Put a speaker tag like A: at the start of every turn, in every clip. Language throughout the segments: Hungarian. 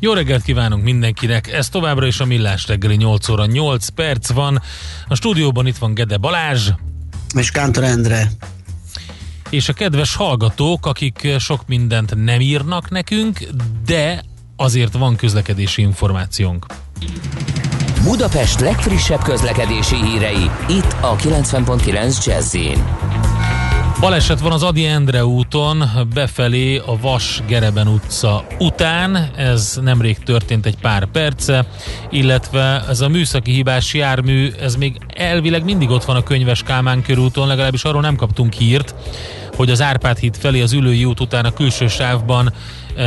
A: Jó reggelt kívánunk mindenkinek, ez továbbra is a Millás reggeli 8 óra 8 perc van. A stúdióban itt van Gede Balázs,
B: És Kántor Endre.
A: és a kedves hallgatók, akik sok mindent nem írnak nekünk, de azért van közlekedési információnk.
C: Budapest legfrissebb közlekedési hírei, itt a 90.9 jazz
A: Baleset van az Adi Endre úton, befelé a Vas Gereben utca után, ez nemrég történt egy pár perce, illetve ez a műszaki hibás jármű, ez még elvileg mindig ott van a Könyves Kálmán körúton, legalábbis arról nem kaptunk hírt, hogy az Árpád híd felé az Ülői út után a külső sávban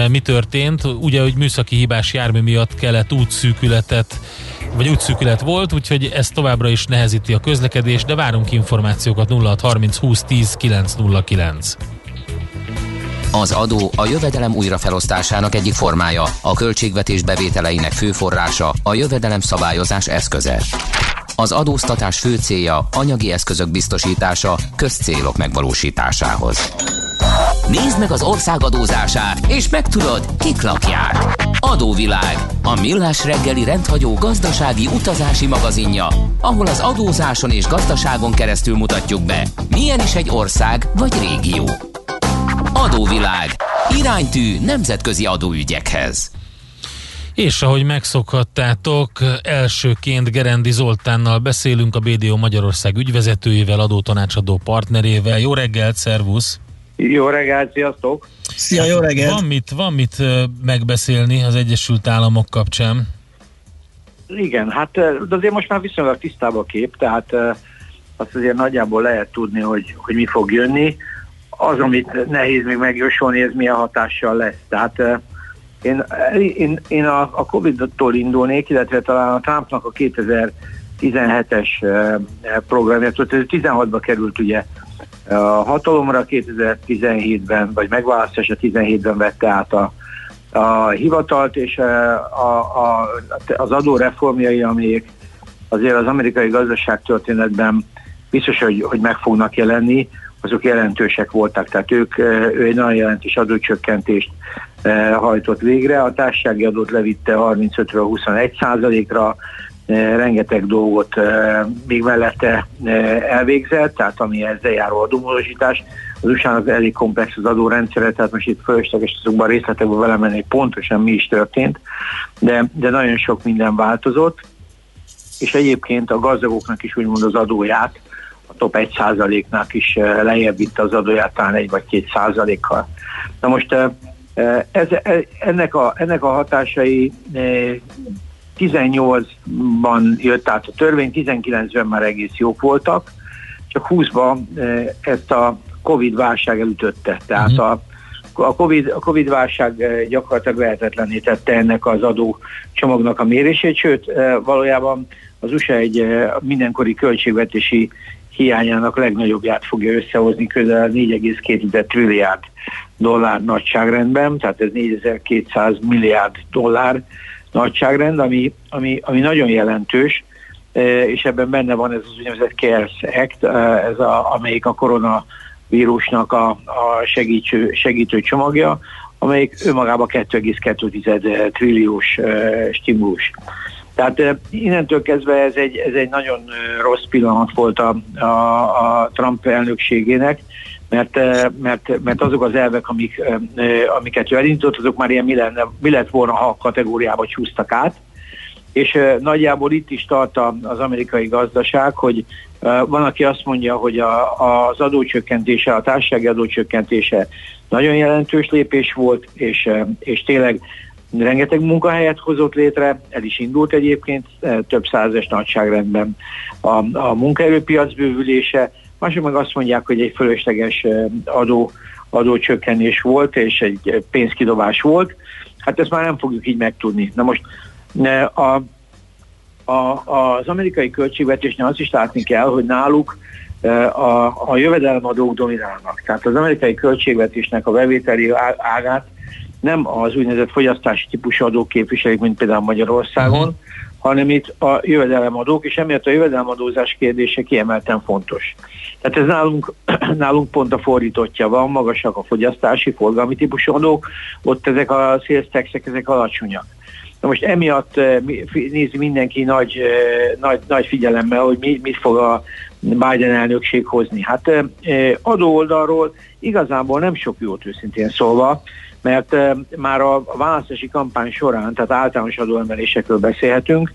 A: mi történt. Ugye, hogy műszaki hibás jármű miatt kellett útszűkületet vagy útszűkület volt, úgyhogy ez továbbra is nehezíti a közlekedést, de várunk információkat 0630 20 10 909.
C: Az adó a jövedelem újrafelosztásának egyik formája, a költségvetés bevételeinek fő forrása, a jövedelem szabályozás eszköze. Az adóztatás fő célja anyagi eszközök biztosítása közcélok megvalósításához.
D: Nézd meg az ország adózását, és megtudod, kik lakják. Adóvilág, a millás reggeli rendhagyó gazdasági utazási magazinja, ahol az adózáson és gazdaságon keresztül mutatjuk be, milyen is egy ország vagy régió. Adóvilág, iránytű nemzetközi adóügyekhez.
A: És ahogy megszokhattátok, elsőként Gerendi Zoltánnal beszélünk, a BDO Magyarország ügyvezetőjével, adótanácsadó partnerével. Jó reggelt, szervusz!
E: Jó reggelt, sziasztok!
B: Szia, jó reggelt!
A: Van mit, van mit megbeszélni az Egyesült Államok kapcsán?
E: Igen, hát de azért most már viszonylag tisztább a kép, tehát azt azért nagyjából lehet tudni, hogy, hogy mi fog jönni. Az, amit nehéz még megjósolni, ez milyen hatással lesz. Tehát én, én, én a, a Covid-tól indulnék, illetve talán a Trumpnak a 2017-es programját, 16-ba került ugye a hatalomra 2017-ben, vagy megválasztása 17-ben vette át a, a hivatalt, és a, a, az adóreformjai, amik azért az amerikai gazdaságtörténetben biztos, hogy, hogy meg fognak jelenni, azok jelentősek voltak, tehát ők, ő egy nagyon jelentős adócsökkentést hajtott végre, a társasági adót levitte 35-ről 21 százalékra, rengeteg dolgot még mellette elvégzett, tehát ami ezzel járó adómódosítás. Az usa elég komplex az adórendszere, tehát most itt fölösleges azokban a részletekben vele menni, pontosan mi is történt, de, de nagyon sok minden változott, és egyébként a gazdagoknak is úgymond az adóját, a top 1%-nak is lejjebb vitte az adóját, talán 1 vagy 2 százalékkal. Na most ez, ennek, a, ennek a hatásai 18-ban jött át a törvény, 19-ben már egész jók voltak, csak 20-ban eh, ezt a Covid válság elütötte. Tehát uh-huh. a, a, COVID, a Covid válság eh, gyakorlatilag lehetetlené tette ennek az adó csomagnak a mérését, sőt eh, valójában az USA egy mindenkori költségvetési hiányának legnagyobbját fogja összehozni, közel 4,2 trilliárd dollár nagyságrendben, tehát ez 4200 milliárd dollár, nagyságrend, ami, ami, ami nagyon jelentős, e, és ebben benne van ez az úgynevezett CARES Act, e, ez a, amelyik a koronavírusnak a, a segítő, segítő csomagja, amelyik önmagában 2,2 trilliós e, stimulus. Tehát innentől kezdve ez egy, ez egy nagyon rossz pillanat volt a, a, a Trump elnökségének, mert, mert, mert azok az elvek, amik, amiket ő elindított, azok már ilyen mi, lenne, mi lett volna, ha kategóriába csúsztak át, és nagyjából itt is tart az amerikai gazdaság, hogy van, aki azt mondja, hogy a, az adócsökkentése, a társasági adócsökkentése nagyon jelentős lépés volt, és, és tényleg rengeteg munkahelyet hozott létre, el is indult egyébként több százes nagyságrendben. A, a munkaerőpiac bővülése, mások meg azt mondják, hogy egy fölösleges adó, adócsökkenés volt, és egy pénzkidobás volt. Hát ezt már nem fogjuk így megtudni. Na most a, a, az amerikai költségvetésnél azt is látni kell, hogy náluk a, a jövedelemadók dominálnak. Tehát az amerikai költségvetésnek a bevételi ágát nem az úgynevezett fogyasztási típusú adók képviselik, mint például Magyarországon, uh-huh hanem itt a jövedelemadók, és emiatt a jövedelemadózás kérdése kiemelten fontos. Tehát ez nálunk, nálunk pont a fordítottja van, magasak a fogyasztási, forgalmi típusú adók, ott ezek a sales ezek alacsonyak. Na most emiatt eh, nézi mindenki nagy, eh, nagy, nagy figyelemmel, hogy mit fog a Biden elnökség hozni. Hát eh, adó oldalról igazából nem sok jót őszintén szólva, mert már a választási kampány során, tehát általános adóemelésekről beszélhetünk,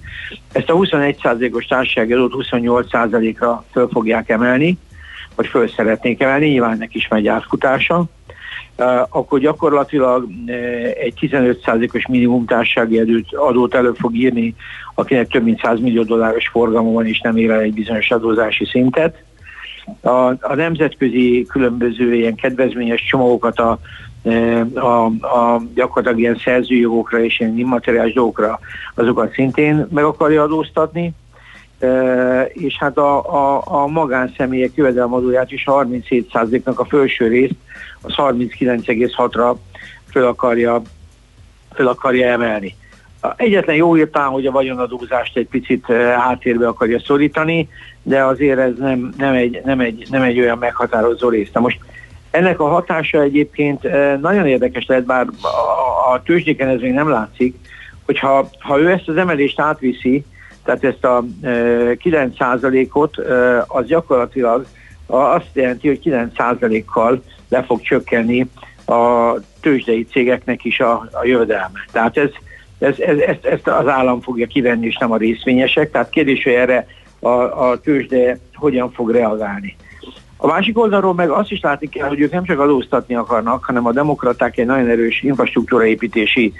E: ezt a 21%-os társasági adót 28%-ra föl fogják emelni, vagy föl szeretnék emelni, nyilván neki is megy átfutása, akkor gyakorlatilag egy 15%-os minimum társasági adót elő fog írni, akinek több mint 100 millió dolláros forgalma van, és nem ér el egy bizonyos adózási szintet. A, a nemzetközi különböző ilyen kedvezményes csomagokat a a, a gyakorlatilag ilyen szerzőjogokra és ilyen immateriális dolgokra, azokat szintén meg akarja adóztatni, és hát a, a, a magánszemélyek jövedelmadóját is 37%-nak a felső részt az 39,6-ra föl akarja, föl akarja emelni. Egyetlen jó írtán, hogy a vagyonadózást egy picit háttérbe akarja szorítani, de azért ez nem, nem, egy, nem, egy, nem egy olyan meghatározó rész. Na most Ennek a hatása egyébként nagyon érdekes lehet, bár a, a tőzsdéken ez még nem látszik, hogyha ha ő ezt az emelést átviszi, tehát ezt a 9%-ot, az gyakorlatilag azt jelenti, hogy 9%-kal le fog csökkenni a tőzsdei cégeknek is a, a jövedelme. Tehát ez, ez, ez, ezt, ezt az állam fogja kivenni, és nem a részvényesek. Tehát kérdés, hogy erre a, a tőzsde hogyan fog reagálni. A másik oldalról meg azt is látni kell, hogy ők nem csak adóztatni akarnak, hanem a demokraták egy nagyon erős infrastruktúraépítési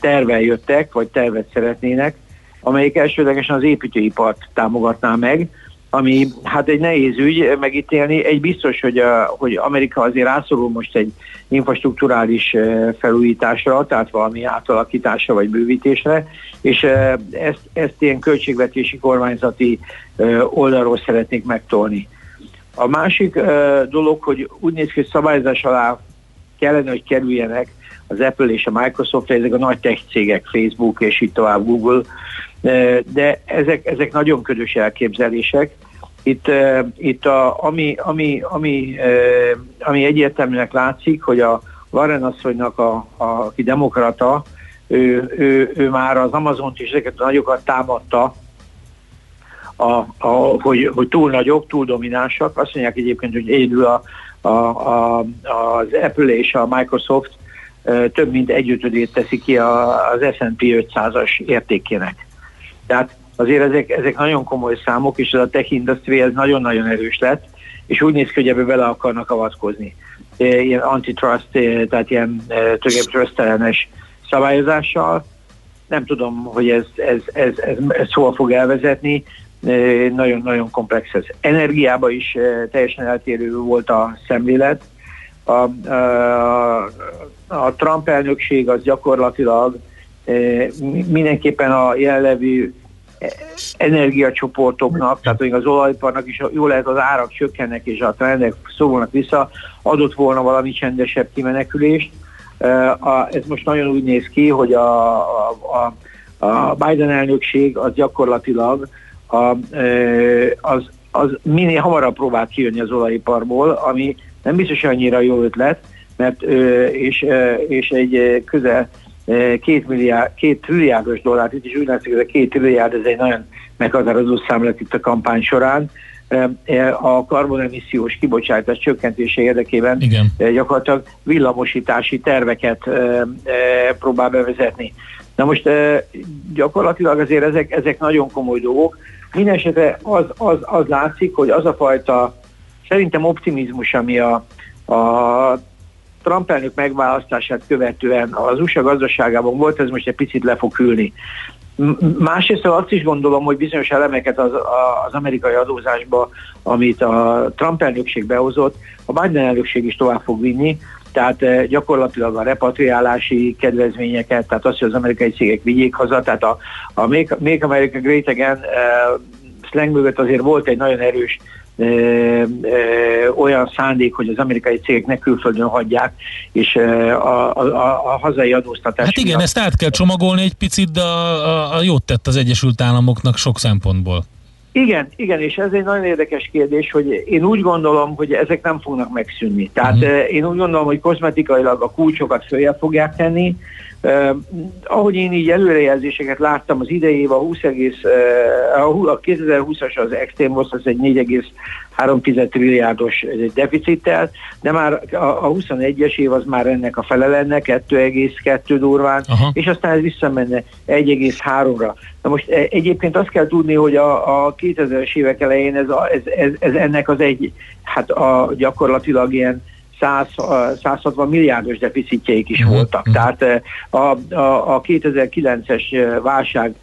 E: tervel jöttek, vagy tervet szeretnének, amelyik elsődlegesen az építőipart támogatná meg, ami hát egy nehéz ügy megítélni. Egy biztos, hogy, a, hogy Amerika azért rászorul most egy infrastruktúrális felújításra, tehát valami átalakításra vagy bővítésre, és ezt, ezt ilyen költségvetési kormányzati oldalról szeretnék megtolni. A másik dolog, hogy úgy néz ki, hogy szabályozás alá kellene, hogy kerüljenek az Apple és a Microsoft, ezek a nagy tech cégek, Facebook és itt tovább Google, de ezek, ezek nagyon ködös elképzelések. Itt, itt a, ami, ami, ami, ami egyértelműnek látszik, hogy a Warren asszonynak, a, a, aki demokrata, ő, ő, ő már az Amazont és ezeket a nagyokat támadta, a, a, hogy, hogy túl nagyok, túl dominánsak. Azt mondják egyébként, hogy egyedül a, a, a, az Apple és a Microsoft több mint együttődét teszi ki az S&P 500-as értékének. Tehát azért ezek, ezek nagyon komoly számok, és ez a tech industry ez nagyon-nagyon erős lett, és úgy néz ki, hogy ebbe bele akarnak avatkozni. Ilyen antitrust, tehát ilyen ellenes szabályozással. Nem tudom, hogy ez, ez, ez, ez, ez hol fog elvezetni, nagyon-nagyon komplex ez. Energiában is teljesen eltérő volt a szemlélet. A, a, a Trump elnökség az gyakorlatilag mindenképpen a jelenlevő energiacsoportoknak, tehát még az olajparnak is jól lehet az árak csökkennek és a trendek szólnak vissza, adott volna valami csendesebb kimenekülést. Ez most nagyon úgy néz ki, hogy a, a, a Biden elnökség az gyakorlatilag a, az, az minél hamarabb próbált kijönni az olajiparból, ami nem biztos annyira jó ötlet, mert és, és egy közel két, milliárd, két trilliárdos dollárt, itt is úgy látszik, hogy a két trilliárd, ez egy nagyon meghatározó számlet itt a kampány során, a karbonemissziós kibocsátás csökkentése érdekében Igen. gyakorlatilag villamosítási terveket próbál bevezetni. Na most gyakorlatilag azért ezek, ezek nagyon komoly dolgok. Mindenesetre az, az, az látszik, hogy az a fajta szerintem optimizmus, ami a, a Trump elnök megválasztását követően az USA gazdaságában volt, ez most egy picit le fog ülni. Másrészt azt is gondolom, hogy bizonyos elemeket az, az amerikai adózásba, amit a Trump elnökség behozott, a Biden elnökség is tovább fog vinni, tehát eh, gyakorlatilag a repatriálási kedvezményeket, tehát azt, hogy az amerikai cégek vigyék haza, tehát a, a Make, Make America Great Again uh, slang mögött azért volt egy nagyon erős ö, ö, olyan szándék, hogy az amerikai cégek ne külföldön hagyják, és ö, a, a, a hazai adóztatás.
A: Hát igen, miatt... ezt át kell csomagolni egy picit, de a, a, a jót tett az Egyesült Államoknak sok szempontból.
E: Igen, igen, és ez egy nagyon érdekes kérdés, hogy én úgy gondolom, hogy ezek nem fognak megszűnni. Tehát uh-huh. én úgy gondolom, hogy kozmetikailag a kulcsokat följebb fogják tenni, Uh, ahogy én így előrejelzéseket láttam az idei a 20 egész, uh, a 2020-as az extrém az egy 4,3 trilliárdos deficittel, de már a, a 21-es év az már ennek a fele lenne, 2,2 durván, Aha. és aztán ez visszamenne 1,3-ra. Na most e, egyébként azt kell tudni, hogy a, a 2000-es évek elején ez, a, ez, ez, ez ennek az egy, hát a, gyakorlatilag ilyen 100, 160 milliárdos deficitjeik is uh-huh. voltak. Uh-huh. Tehát a, a, a 2009-es válság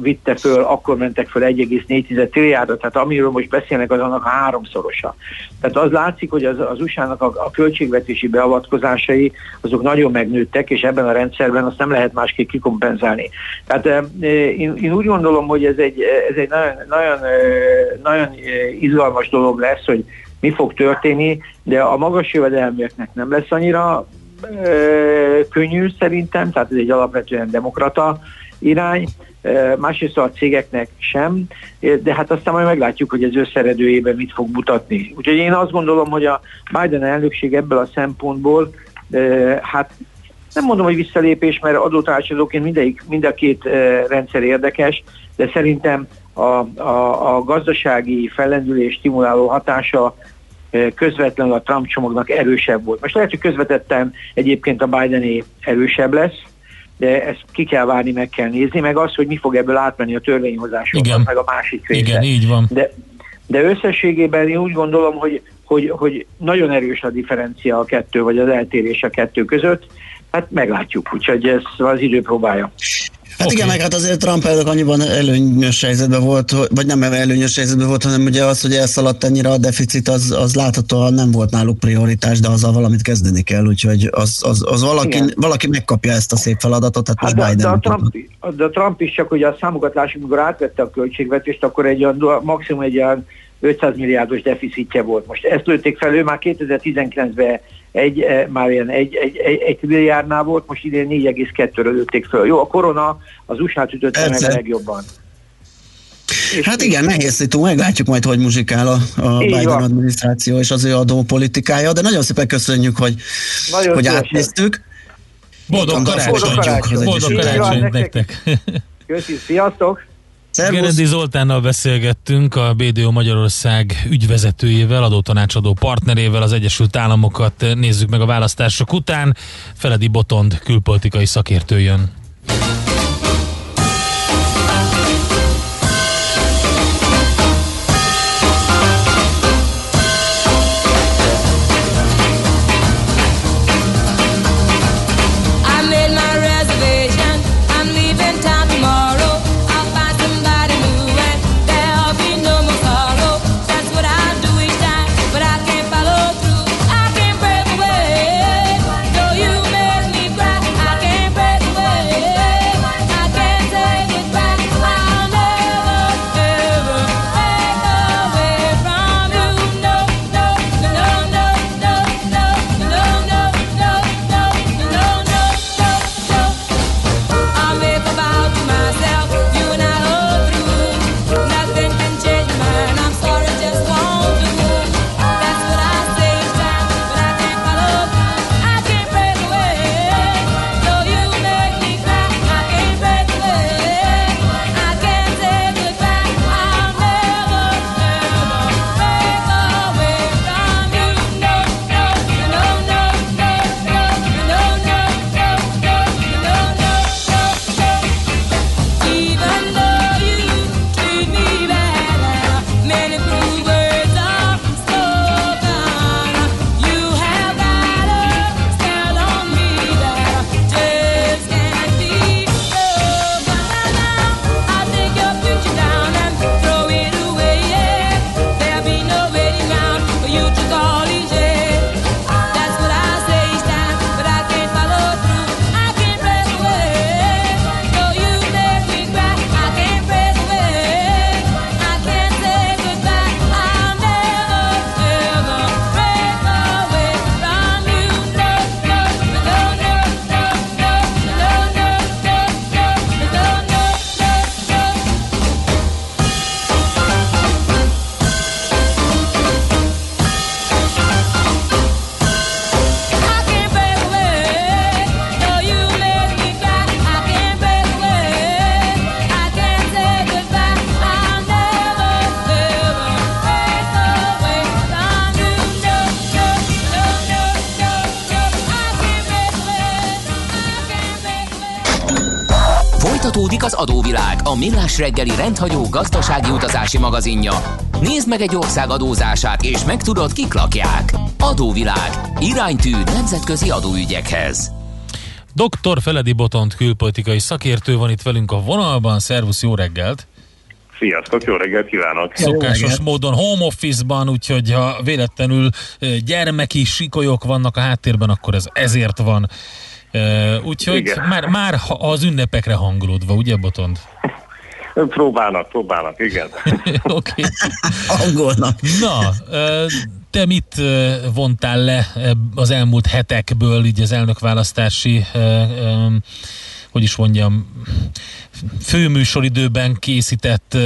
E: vitte föl, akkor mentek föl 1,4 trilliárdot, tehát amiről most beszélnek, az annak háromszorosa. Tehát az látszik, hogy az, az USA-nak a, a költségvetési beavatkozásai azok nagyon megnőttek, és ebben a rendszerben azt nem lehet másképp kikompenzálni. Tehát én, én úgy gondolom, hogy ez egy, ez egy nagyon, nagyon, nagyon izgalmas dolog lesz, hogy mi fog történni, de a magas jövedelműeknek nem lesz annyira ö, könnyű szerintem, tehát ez egy alapvetően demokrata irány, másrészt a cégeknek sem, de hát aztán majd meglátjuk, hogy ez összeredőjében mit fog mutatni. Úgyhogy én azt gondolom, hogy a Biden elnökség ebből a szempontból hát nem mondom, hogy visszalépés, mert adótanácsadóként mindegyik, mind a két rendszer érdekes, de szerintem a, a, a gazdasági fellendülés stimuláló hatása közvetlenül a Trump csomagnak erősebb volt. Most lehet, hogy közvetetten egyébként a Bidené erősebb lesz, de ezt ki kell várni, meg kell nézni, meg az, hogy mi fog ebből átmenni a törvényhozásokon, meg a másik része.
F: Igen, így van.
E: De, de összességében én úgy gondolom, hogy, hogy, hogy nagyon erős a differencia a kettő, vagy az eltérés a kettő között. Hát meglátjuk, úgyhogy ez az idő próbálja.
B: Hát okay. igen, meg hát azért Trump elnök annyiban előnyös helyzetben volt, vagy nem előnyös helyzetben volt, hanem ugye az, hogy elszaladt ennyire a deficit, az, az láthatóan nem volt náluk prioritás, de azzal valamit kezdeni kell, úgyhogy az, az, az valaki, valaki megkapja ezt a szép feladatot, hát, hát most de, Biden.
E: De a, Trump, de a Trump is csak, hogy a számokat lássuk, amikor átvette a költségvetést, akkor egy olyan, maximum egy olyan 500 milliárdos deficitje volt. Most ezt lőtték fel, ő már 2019-ben egy, eh, már ilyen egy, egy, egy, egy milliárdnál volt, most idén 4,2-ről lőtték föl. Jó, a korona az USA-t ütötte meg a legjobban.
B: Hát igen, nehéz szitu, meglátjuk majd, hogy muzsikál a, a Biden van. adminisztráció és az ő adópolitikája, de nagyon szépen köszönjük, hogy, nagyon hogy átnéztük.
F: Boldog karácsonyt! Boldog karácsonyt nektek!
E: Köszönjük, sziasztok!
F: Gerendi Zoltánnal beszélgettünk a BDO Magyarország ügyvezetőjével, adótanácsadó partnerével, az Egyesült Államokat nézzük meg a választások után. Feledi Botond külpolitikai szakértő jön.
D: A Millás reggeli rendhagyó gazdasági utazási magazinja. Nézd meg egy ország adózását, és megtudod, kik lakják. Adóvilág. Iránytű nemzetközi adóügyekhez.
F: Dr. Feledi Botont külpolitikai szakértő van itt velünk a vonalban. Szervusz, jó reggelt!
G: Sziasztok, jó reggelt kívánok!
F: Szokásos módon home office-ban, úgyhogy ha véletlenül gyermeki sikolyok vannak a háttérben, akkor ez ezért van. Úgyhogy már, már az ünnepekre hangolódva, ugye Botond?
G: Próbálnak, próbálnak, igen.
F: Oké.
B: Angolnak.
F: Na, te mit vontál le az elmúlt hetekből, így az elnökválasztási
A: hogy is mondjam, főműsoridőben készített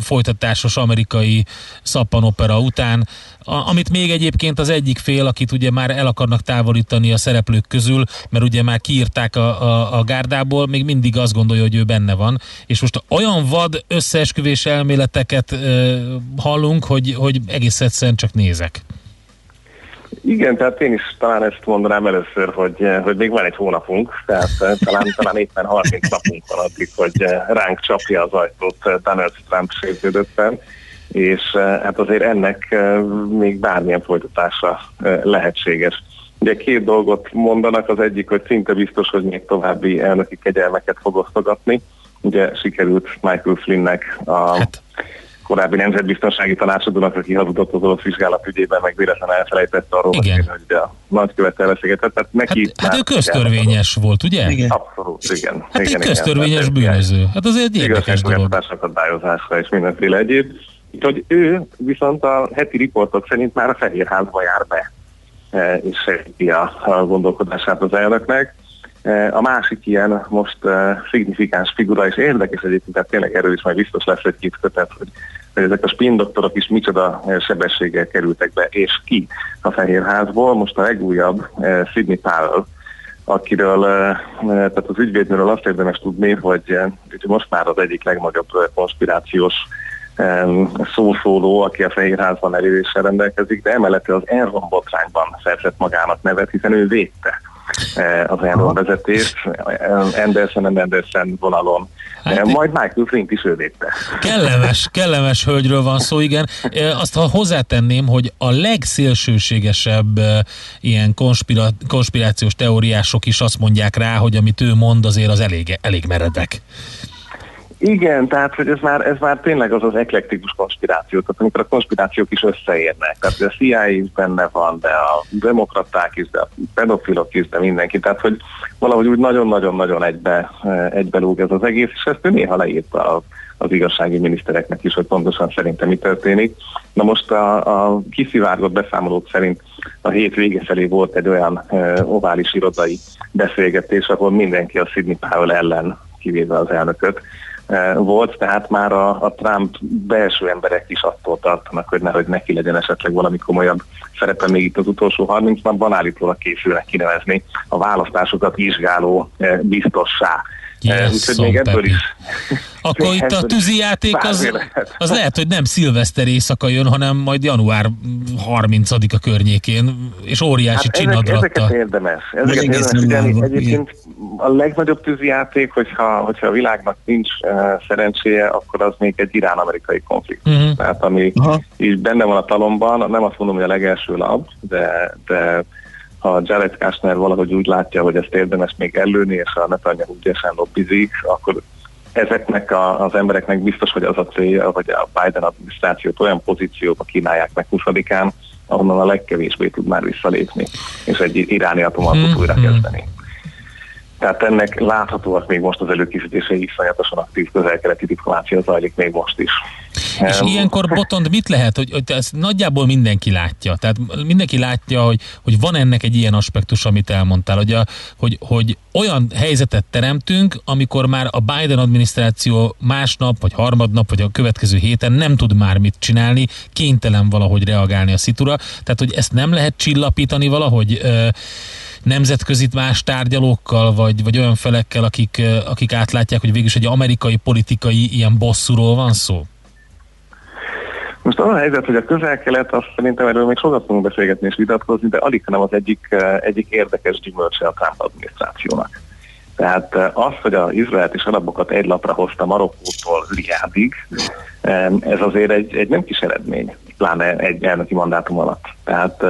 A: folytatásos amerikai szappanopera után, amit még egyébként az egyik fél, akit ugye már el akarnak távolítani a szereplők közül, mert ugye már kiírták a, a, a gárdából, még mindig azt gondolja, hogy ő benne van, és most olyan vad összeesküvés elméleteket uh, hallunk, hogy, hogy egész egyszerűen csak nézek.
G: Igen, tehát én is talán ezt mondanám először, hogy, eh, hogy még van egy hónapunk, tehát eh, talán, talán éppen 30 napunk van addig, hogy eh, ránk csapja az ajtót Donald Trump sértődötten, és hát azért ennek még bármilyen folytatása lehetséges. Ugye két dolgot mondanak, az egyik, hogy szinte biztos, hogy még további elnöki kegyelmeket fog osztogatni. Ugye sikerült Michael Flynnnek a hát korábbi nemzetbiztonsági tanácsadónak, aki hazudott az orosz vizsgálat ügyében, meg véletlenül elfelejtette arról,
A: igen.
G: hogy a nagykövettel beszélgetett. Tehát neki
A: hát, hát ő köztörvényes volt, ugye?
G: Igen. Abszolút, igen.
A: Hát
G: igen,
A: egy köztörvényes igen. bűnöző. Hát az egy érdekes dolog.
G: akadályozásra és mindenféle egyéb. Hogy ő viszont a heti riportok szerint már a Fehérházba jár be e, és segíti a, a gondolkodását az elnöknek. E, a másik ilyen most uh, szignifikáns figura, és érdekes egyébként, tehát tényleg erről is majd biztos lesz egy két kötet, hogy, ezek a spin doktorok is micsoda sebességgel kerültek be, és ki a Fehérházból. Most a legújabb Sidney Powell, akiről, tehát az ügyvédnőről azt érdemes tudni, hogy most már az egyik legnagyobb konspirációs szószóló, aki a Fehérházban erősen rendelkezik, de emellett az Enron botrányban szerzett magának nevet, hiszen ő védte Eh, az Enron vezetést, Anderson and Anderson vonalon. Hát, eh, Majd Michael Flint is ő védte.
A: Kellemes, kellemes hölgyről van szó, igen. Eh, azt ha hozzátenném, hogy a legszélsőségesebb ilyen konspira, konspirációs teóriások is azt mondják rá, hogy amit ő mond azért az elég, elég meredek.
G: Igen, tehát hogy ez már, ez már tényleg az az eklektikus konspiráció, tehát amikor a konspirációk is összeérnek, tehát a CIA is benne van, de a demokraták is, de a pedofilok is, de mindenki, tehát hogy valahogy úgy nagyon-nagyon-nagyon egybe, egybe lúg ez az egész, és ezt ő néha leírta az igazsági minisztereknek is, hogy pontosan szerintem mi történik. Na most a, a kiszivárgott beszámolók szerint a hét vége felé volt egy olyan e, ovális irodai beszélgetés, ahol mindenki a Sidney Powell ellen kivéve az elnököt, volt, tehát már a, a Trump belső emberek is attól tartanak, hogy nehogy neki legyen esetleg valami komolyabb szerepe még itt az utolsó 30 napban állítólag készülnek kinevezni a választásokat vizsgáló e, biztossá.
A: Yes, Úgyhogy még ebből is. Akkor itt a tűzijáték az, az lehet, hogy nem szilveszter éjszaka jön, hanem majd január 30-a környékén, és óriási hát
G: csinadrattal. Ezek, ezeket érdemes. Ezeket érdemes figyelni. Egyébként a legnagyobb tűzijáték, hogyha, hogyha a világnak nincs uh, szerencséje, akkor az még egy irán-amerikai konfliktus. Uh-huh. Tehát ami Aha. is benne van a talomban, nem azt mondom, hogy a legelső lap, de, de ha Jared Kushner valahogy úgy látja, hogy ezt érdemes még előni, és a Netanyahu ügyesen lobbizik, akkor ezeknek a, az embereknek biztos, hogy az a célja, hogy a Biden adminisztrációt olyan pozícióba kínálják meg 20-án, ahonnan a legkevésbé tud már visszalépni, és egy iráni atomatot hmm. újra kezdeni. Tehát ennek láthatóak még most az előkészítése iszonyatosan aktív közel-keleti diplomácia zajlik még most is.
A: És ilyenkor Botond mit lehet, hogy, hogy ezt nagyjából mindenki látja. Tehát mindenki látja, hogy, hogy van ennek egy ilyen aspektus, amit elmondtál, hogy, a, hogy, hogy olyan helyzetet teremtünk, amikor már a Biden adminisztráció másnap, vagy harmadnap, vagy a következő héten nem tud már mit csinálni, kénytelen valahogy reagálni a szitura. Tehát, hogy ezt nem lehet csillapítani valahogy nemzetközi más tárgyalókkal, vagy, vagy olyan felekkel, akik, akik átlátják, hogy végülis egy amerikai politikai ilyen bosszúról van szó?
G: Most az a helyzet, hogy a közel-kelet, azt szerintem erről még sokat fogunk beszélgetni és vitatkozni, de alig nem az egyik, egyik érdekes gyümölcse a Trump adminisztrációnak. Tehát az, hogy az izraelt és arabokat egy lapra hozta Marokkótól Liádig, ez azért egy, egy nem kis eredmény, pláne egy elnöki mandátum alatt. Tehát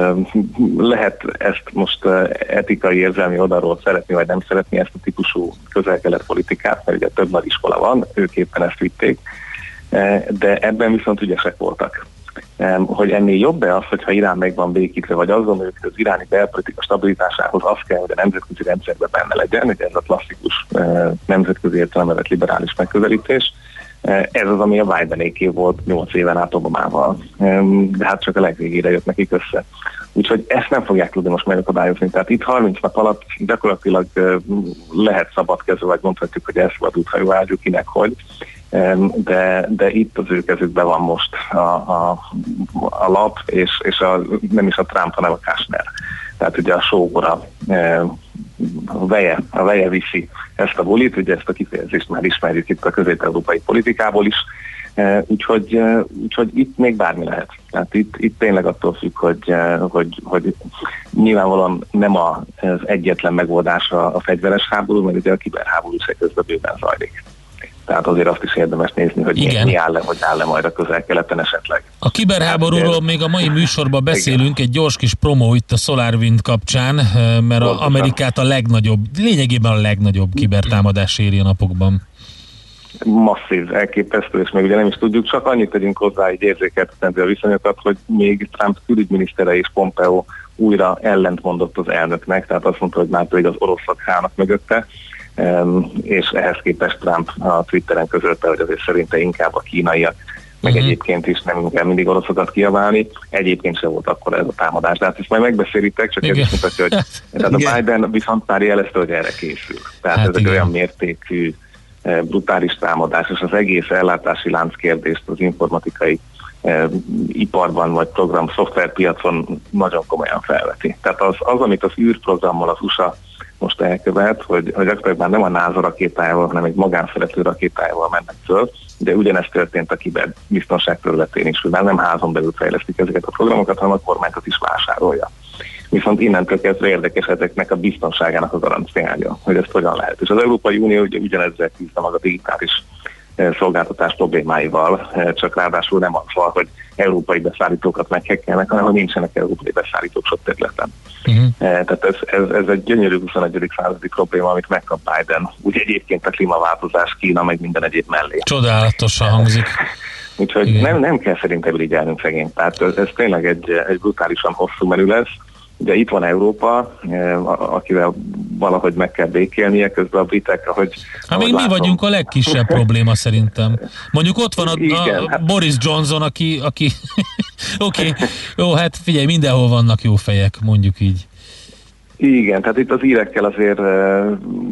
G: lehet ezt most etikai, érzelmi oldalról szeretni, vagy nem szeretni ezt a típusú közel-kelet politikát, mert ugye több nagy iskola van, ők éppen ezt vitték, de ebben viszont ügyesek voltak. Hogy ennél jobb-e az, hogyha Irán meg van békítve, vagy azon, hogy az iráni belpolitika stabilitásához az kell, hogy a nemzetközi rendszerben benne legyen, ugye ez a klasszikus nemzetközi értelemben liberális megközelítés, Ez az, ami a Bidenéké volt 8 éven át Obamával. De hát csak a legvégére jött nekik össze. Úgyhogy ezt nem fogják tudni most megakadályozni. Tehát itt 30 nap alatt gyakorlatilag lehet szabadkező, vagy mondhatjuk, hogy elszabadult hajóágyú, kinek hogy. De, de itt az ő kezükben van most a, a, a lap, és, és a, nem is a Trump, hanem a Kashner. Tehát ugye a sógora a veje, a veje viszi ezt a bulit, ugye ezt a kifejezést már ismerjük itt a közép-európai politikából is, úgyhogy, úgyhogy itt még bármi lehet. Tehát itt, itt tényleg attól függ, hogy, hogy, hogy nyilvánvalóan nem az egyetlen megoldás a, a fegyveres háború, mert ugye a kiberháború se közben bőven zajlik. Tehát azért azt is érdemes nézni, hogy Igen. mi áll-e, hogy áll-e majd a közel-keleten esetleg.
A: A kiberháborúról még a mai műsorban beszélünk, Igen. egy gyors kis promó itt a SolarWind kapcsán, eh, mert a Amerikát a legnagyobb, lényegében a legnagyobb kibertámadás éri a napokban
G: masszív, elképesztő, és még ugye nem is tudjuk, csak annyit tegyünk hozzá, így érzékeltetendő a viszonyokat, hogy még Trump külügyminisztere és Pompeo újra ellentmondott az elnöknek, tehát azt mondta, hogy már pedig az oroszok állnak mögötte, és ehhez képest Trump a Twitteren közölte, hogy azért szerinte inkább a kínaiak, meg uh-huh. egyébként is nem kell mindig oroszokat kiabálni. Egyébként sem volt akkor ez a támadás. De hát ezt majd megbeszélitek, csak igen. ez is mutatja, hogy tehát a Biden viszont már jelezte, hogy erre készül. Tehát hát ez igen. egy olyan mértékű eh, brutális támadás, és az egész ellátási lánc kérdést az informatikai eh, iparban vagy program szoftverpiacon nagyon komolyan felveti. Tehát az, az amit az űrprogrammal az USA most elkövet, hogy, hogy gyakorlatilag már nem a NASA rakétájával, hanem egy magánszereplő rakétájával mennek föl, de ugyanezt történt a kiberbiztonság területén is, hogy már nem házon belül fejlesztik ezeket a programokat, hanem a kormányzat is vásárolja. Viszont innentől kezdve érdekes ezeknek a biztonságának a garanciája, hogy ezt hogyan lehet. És az Európai Unió ugye ugyanezzel küzd a digitális szolgáltatás problémáival, csak ráadásul nem van, hogy európai beszállítókat meghekkelnek, hanem hogy nincsenek európai beszállítók sok területen. Uh-huh. Tehát ez, ez, ez egy gyönyörű 21. századi probléma, amit megkap Biden. Úgy egyébként a klímaváltozás, Kína, meg minden egyéb mellé.
A: Csodálatosan hangzik.
G: Úgyhogy nem, nem kell szerintem irigyelnünk szegény. Tehát ez, ez tényleg egy, egy brutálisan hosszú menü lesz Ugye itt van Európa, eh, akivel valahogy meg kell békélnie, közben a britek, ahogy...
A: Hát még mi vagyunk a legkisebb probléma szerintem. Mondjuk ott van a, Igen, a hát... Boris Johnson, aki... aki Oké, okay. jó, hát figyelj, mindenhol vannak jó fejek, mondjuk így.
G: Igen, tehát itt az írekkel azért eh,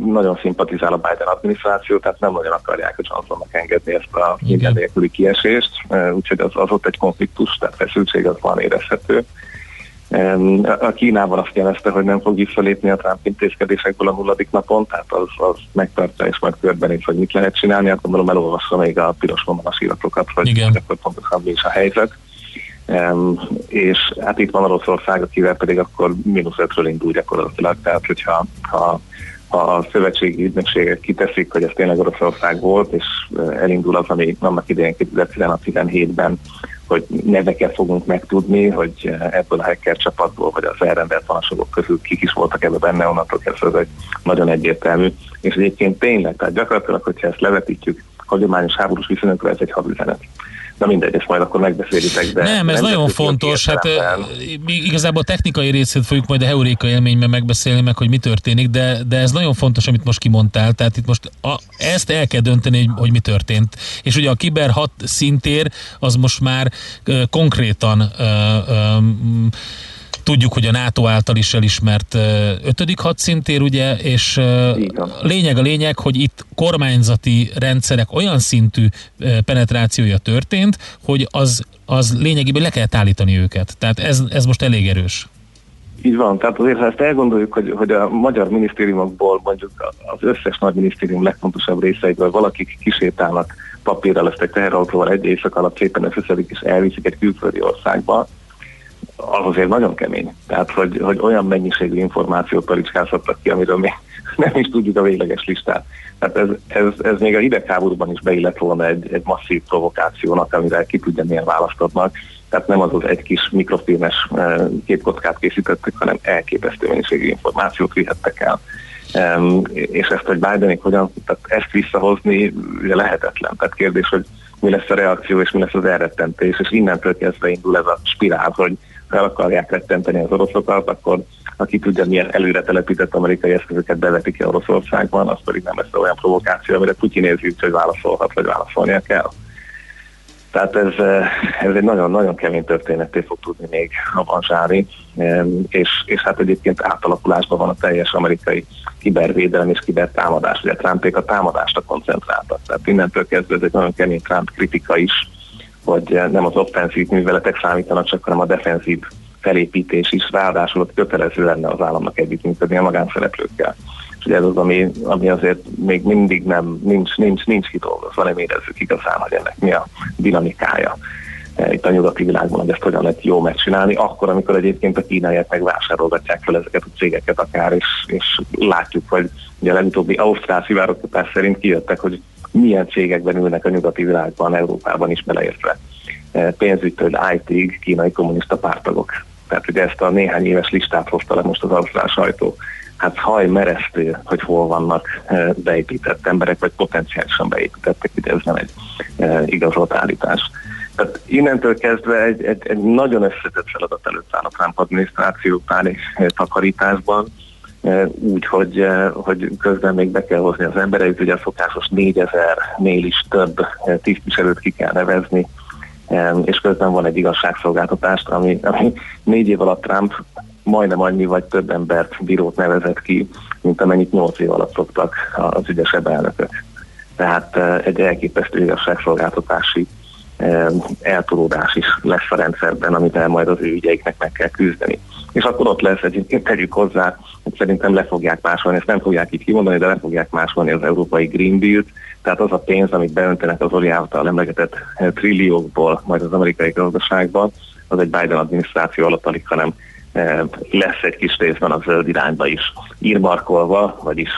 G: nagyon szimpatizál a Biden adminisztráció, tehát nem nagyon akarják a Johnsonnak engedni ezt a minden nélküli kiesést, eh, úgyhogy az, az ott egy konfliktus, tehát feszültség az van érezhető. A Kínában azt jelezte, hogy nem fog visszalépni a Trump intézkedésekből a nulladik napon, tehát az, az megtartja és majd körbenéz, hogy mit lehet csinálni. Hát gondolom elolvassa még a piros vonalas iratokat, hogy, Igen. hogy akkor pontosan mi is a helyzet. Um, és hát itt van Oroszország, akivel pedig akkor mínusz ötről indul gyakorlatilag, tehát hogyha ha, ha a szövetségi ügynökségek kiteszik, hogy ez tényleg Oroszország volt, és elindul az, ami annak idején 2016-17-ben hogy neveket fogunk megtudni, hogy ebből a hacker csapatból, vagy az elrendelt panasokok közül kik is voltak ebbe benne, onnantól kezdve ez egy nagyon egyértelmű. És egyébként tényleg, tehát gyakorlatilag, hogyha ezt levetítjük hagyományos háborús viszonyokra, ez egy hadüzenet. Na mindegy, ezt majd akkor megbeszélitek. De
A: nem, ez nagyon fontos. Hát igazából a technikai részét fogjuk majd a Heuréka élményben megbeszélni meg, hogy mi történik, de, de ez nagyon fontos, amit most kimondtál. Tehát itt most a, ezt el kell dönteni, hogy, hogy mi történt. És ugye a kiber hat szintér az most már uh, konkrétan uh, uh, Tudjuk, hogy a NATO által is elismert ötödik hadszintér, ugye, és lényeg a lényeg, hogy itt kormányzati rendszerek olyan szintű penetrációja történt, hogy az, az lényegében le kellett állítani őket. Tehát ez, ez most elég erős.
G: Így van, tehát azért ha ezt elgondoljuk, hogy, hogy a magyar minisztériumokból mondjuk az összes nagy minisztérium legfontosabb részeiből valakik kisétálnak papírral, ezt egy teherautóval egy éjszak alatt szépen összeszedik és elviszik egy külföldi országba, az azért nagyon kemény. Tehát, hogy, hogy olyan mennyiségű információt palicskázhattak ki, amiről mi nem is tudjuk a végleges listát. Tehát ez, ez, ez még a hidegháborúban is beillett volna egy, egy masszív provokációnak, amire ki tudja milyen választ adnak. Tehát nem az az egy kis mikrofilmes eh, képkockát készítettek, hanem elképesztő mennyiségű információt vihettek el. Um, és ezt, hogy Bidenik hogyan, tehát ezt visszahozni ugye lehetetlen. Tehát kérdés, hogy mi lesz a reakció és mi lesz az elrettentés, és innentől kezdve indul ez a spirál, hogy fel akarják rettenteni az oroszokat, akkor aki tudja, milyen előre telepített amerikai eszközöket bevetik-e Oroszországban, az pedig nem lesz olyan provokáció, amire Putyin érzi, hogy válaszolhat, vagy válaszolnia kell. Tehát ez, eh, ez egy nagyon-nagyon kemény történeté fog tudni még avanzsálni, és, és hát egyébként átalakulásban van a teljes amerikai kibervédelem és kibertámadás. Ugye Trumpék a támadásra koncentráltak. Tehát innentől kezdve ez egy nagyon kemény Trump kritika is, hogy nem az offenzív műveletek számítanak csak, hanem a defenzív felépítés is, ráadásul ott kötelező lenne az államnak együttműködni a magánszereplőkkel. És ugye ez az, ami, ami azért még mindig nem, nincs, nincs, nincs kidolgozva, nem érezzük igazán, hogy ennek mi a dinamikája. E, itt a nyugati világban, hogy ezt hogyan lehet jó megcsinálni, akkor, amikor egyébként a kínaiak megvásárolgatják fel ezeket a cégeket akár, és, és látjuk, hogy ugye a legutóbbi ausztrál szivárogtatás szerint kijöttek, hogy milyen cégekben ülnek a nyugati világban, Európában is beleértve e, pénzügytől IT-ig kínai kommunista pártagok. Tehát ugye ezt a néhány éves listát hozta le most az ausztrál sajtó hát haj meresztő, hogy hol vannak eh, beépített emberek, vagy potenciálisan beépítettek, ugye ez nem egy eh, igazolt állítás. Tehát innentől kezdve egy, egy, egy nagyon összetett feladat előtt a Trump adminisztráció eh, takarításban, úgy, hogy, hogy közben még be kell hozni az embereit, ugye a szokásos 4000-nél is több tisztviselőt ki kell nevezni, és közben van egy igazságszolgáltatást, ami, ami négy év alatt Trump majdnem annyi vagy több embert bírót nevezett ki, mint amennyit nyolc év alatt szoktak az ügyesebb elnökök. Tehát egy elképesztő igazságszolgáltatási eltolódás is lesz a rendszerben, amit majd az ő ügyeiknek meg kell küzdeni. És akkor ott lesz egyébként, tegyük hozzá, hogy szerintem le fogják másolni, ezt nem fogják így kimondani, de le fogják másolni az európai Green Deal-t, tehát az a pénz, amit beöntenek az Ori által emlegetett trilliókból majd az amerikai gazdaságban, az egy Biden adminisztráció alatt alig, hanem Eh, lesz egy kis részben a zöld irányba is írmarkolva, vagyis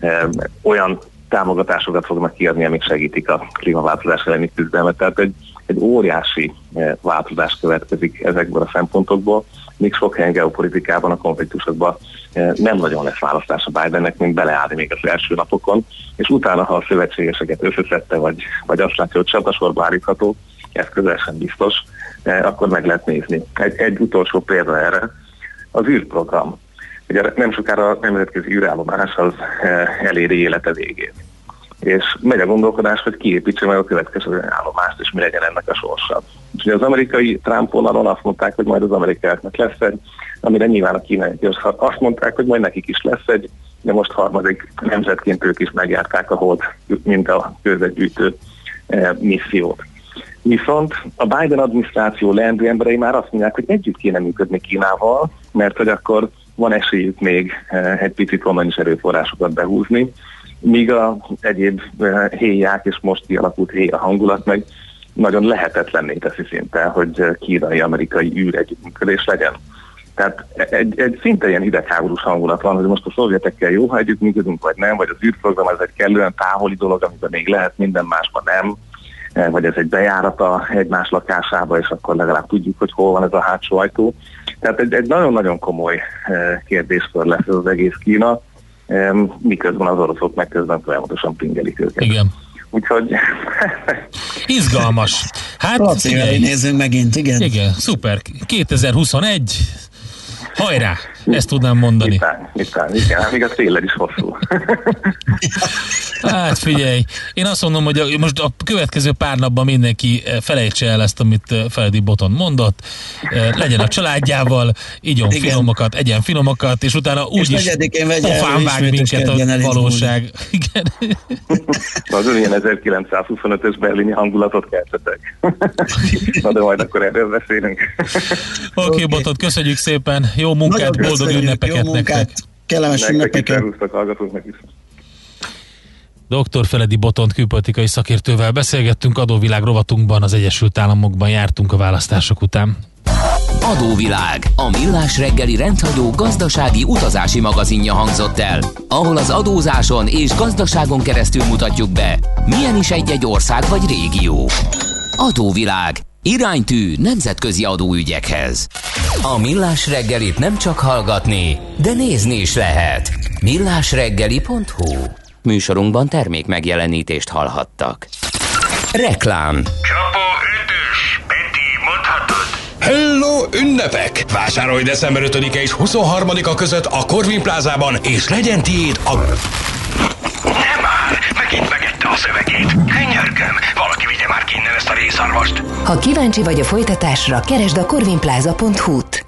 G: eh, olyan támogatásokat fognak kiadni, amik segítik a klímaváltozás elleni küzdelmet. Tehát egy, egy óriási eh, változás következik ezekből a szempontokból, míg sok helyen geopolitikában, a konfliktusokban nem nagyon lesz választás a Bidennek, mint beleállni még az első napokon, és utána, ha a szövetségeseket összeszedte, vagy, vagy azt látja, hogy csatasorba állítható, ez közel sem biztos, akkor meg lehet nézni. Egy, egy utolsó példa erre, az űrprogram. Ugye nem sokára a nemzetközi űrállomás az eh, eléri élete végét. És megy a gondolkodás, hogy kiépítse meg a következő állomást, és mi legyen ennek a sorsa. És az amerikai Trump vonalon azt mondták, hogy majd az amerikaiaknak lesz egy, amire nyilván a kínaiak azt mondták, hogy majd nekik is lesz egy, de most harmadik nemzetként ők is megjárták a hold, mint a közvetgyűjtő eh, missziót. Viszont a Biden adminisztráció leendő emberei már azt mondják, hogy együtt kéne működni Kínával, mert hogy akkor van esélyük még eh, egy picit is erőforrásokat behúzni, míg a egyéb eh, héják és most kialakult héja hangulat meg nagyon lehetetlenné teszi szinte, hogy kínai-amerikai űr együttműködés legyen. Tehát egy, egy szinte ilyen hidegháborús hangulat van, hogy most a szovjetekkel jó, ha együttműködünk, vagy nem, vagy az űrprogram ez egy kellően távoli dolog, amiben még lehet, minden másban nem vagy ez egy bejárata egymás lakásába, és akkor legalább tudjuk, hogy hol van ez a hátsó ajtó. Tehát egy, egy nagyon-nagyon komoly eh, kérdéskör lesz ez az egész Kína, miközben az oroszok meg közben folyamatosan pingelik őket.
A: Igen.
G: Úgyhogy...
A: Izgalmas.
B: Hát, Laci, nézzünk megint, igen.
A: Igen, szuper. 2021, Hajrá! Ezt tudnám mondani.
G: Mitán, mitán, igen, még a széllel is hosszú.
A: Hát figyelj, én azt mondom, hogy a, most a következő pár napban mindenki eh, felejtse el ezt, amit eh, Feledi Boton mondott, eh, legyen a családjával, igyon Igen. finomokat, egyen finomokat, és utána úgy is pofán vág minket a valóság. Igen.
G: Az ilyen 1925-ös berlini hangulatot keltetek. Na de majd akkor erről beszélünk.
A: Oké, okay, Botot, köszönjük szépen, jó munkát, Nagyon boldog ünnepeket jó munkát, nektek.
B: Kellemes ünnepeket.
A: Dr. Feledi Botont külpolitikai szakértővel beszélgettünk, adóvilág rovatunkban az Egyesült Államokban jártunk a választások után.
D: Adóvilág, a millás reggeli rendhagyó gazdasági utazási magazinja hangzott el, ahol az adózáson és gazdaságon keresztül mutatjuk be, milyen is egy-egy ország vagy régió. Adóvilág, iránytű nemzetközi adóügyekhez. A millás reggelit nem csak hallgatni, de nézni is lehet. millásreggeli.hu Műsorunkban termék megjelenítést hallhattak. Reklám
H: Csapó ütős, Peti, mondhatod? Hello, ünnepek! Vásárolj december 5-e és 23-a között a Corvin plázában, és legyen tiéd a...
I: Nem már! Megint a szövegét. Könyörgöm, valaki vigye már ki innen ezt a részarvast.
J: Ha kíváncsi vagy a folytatásra, keresd a corvinplaza.hu-t.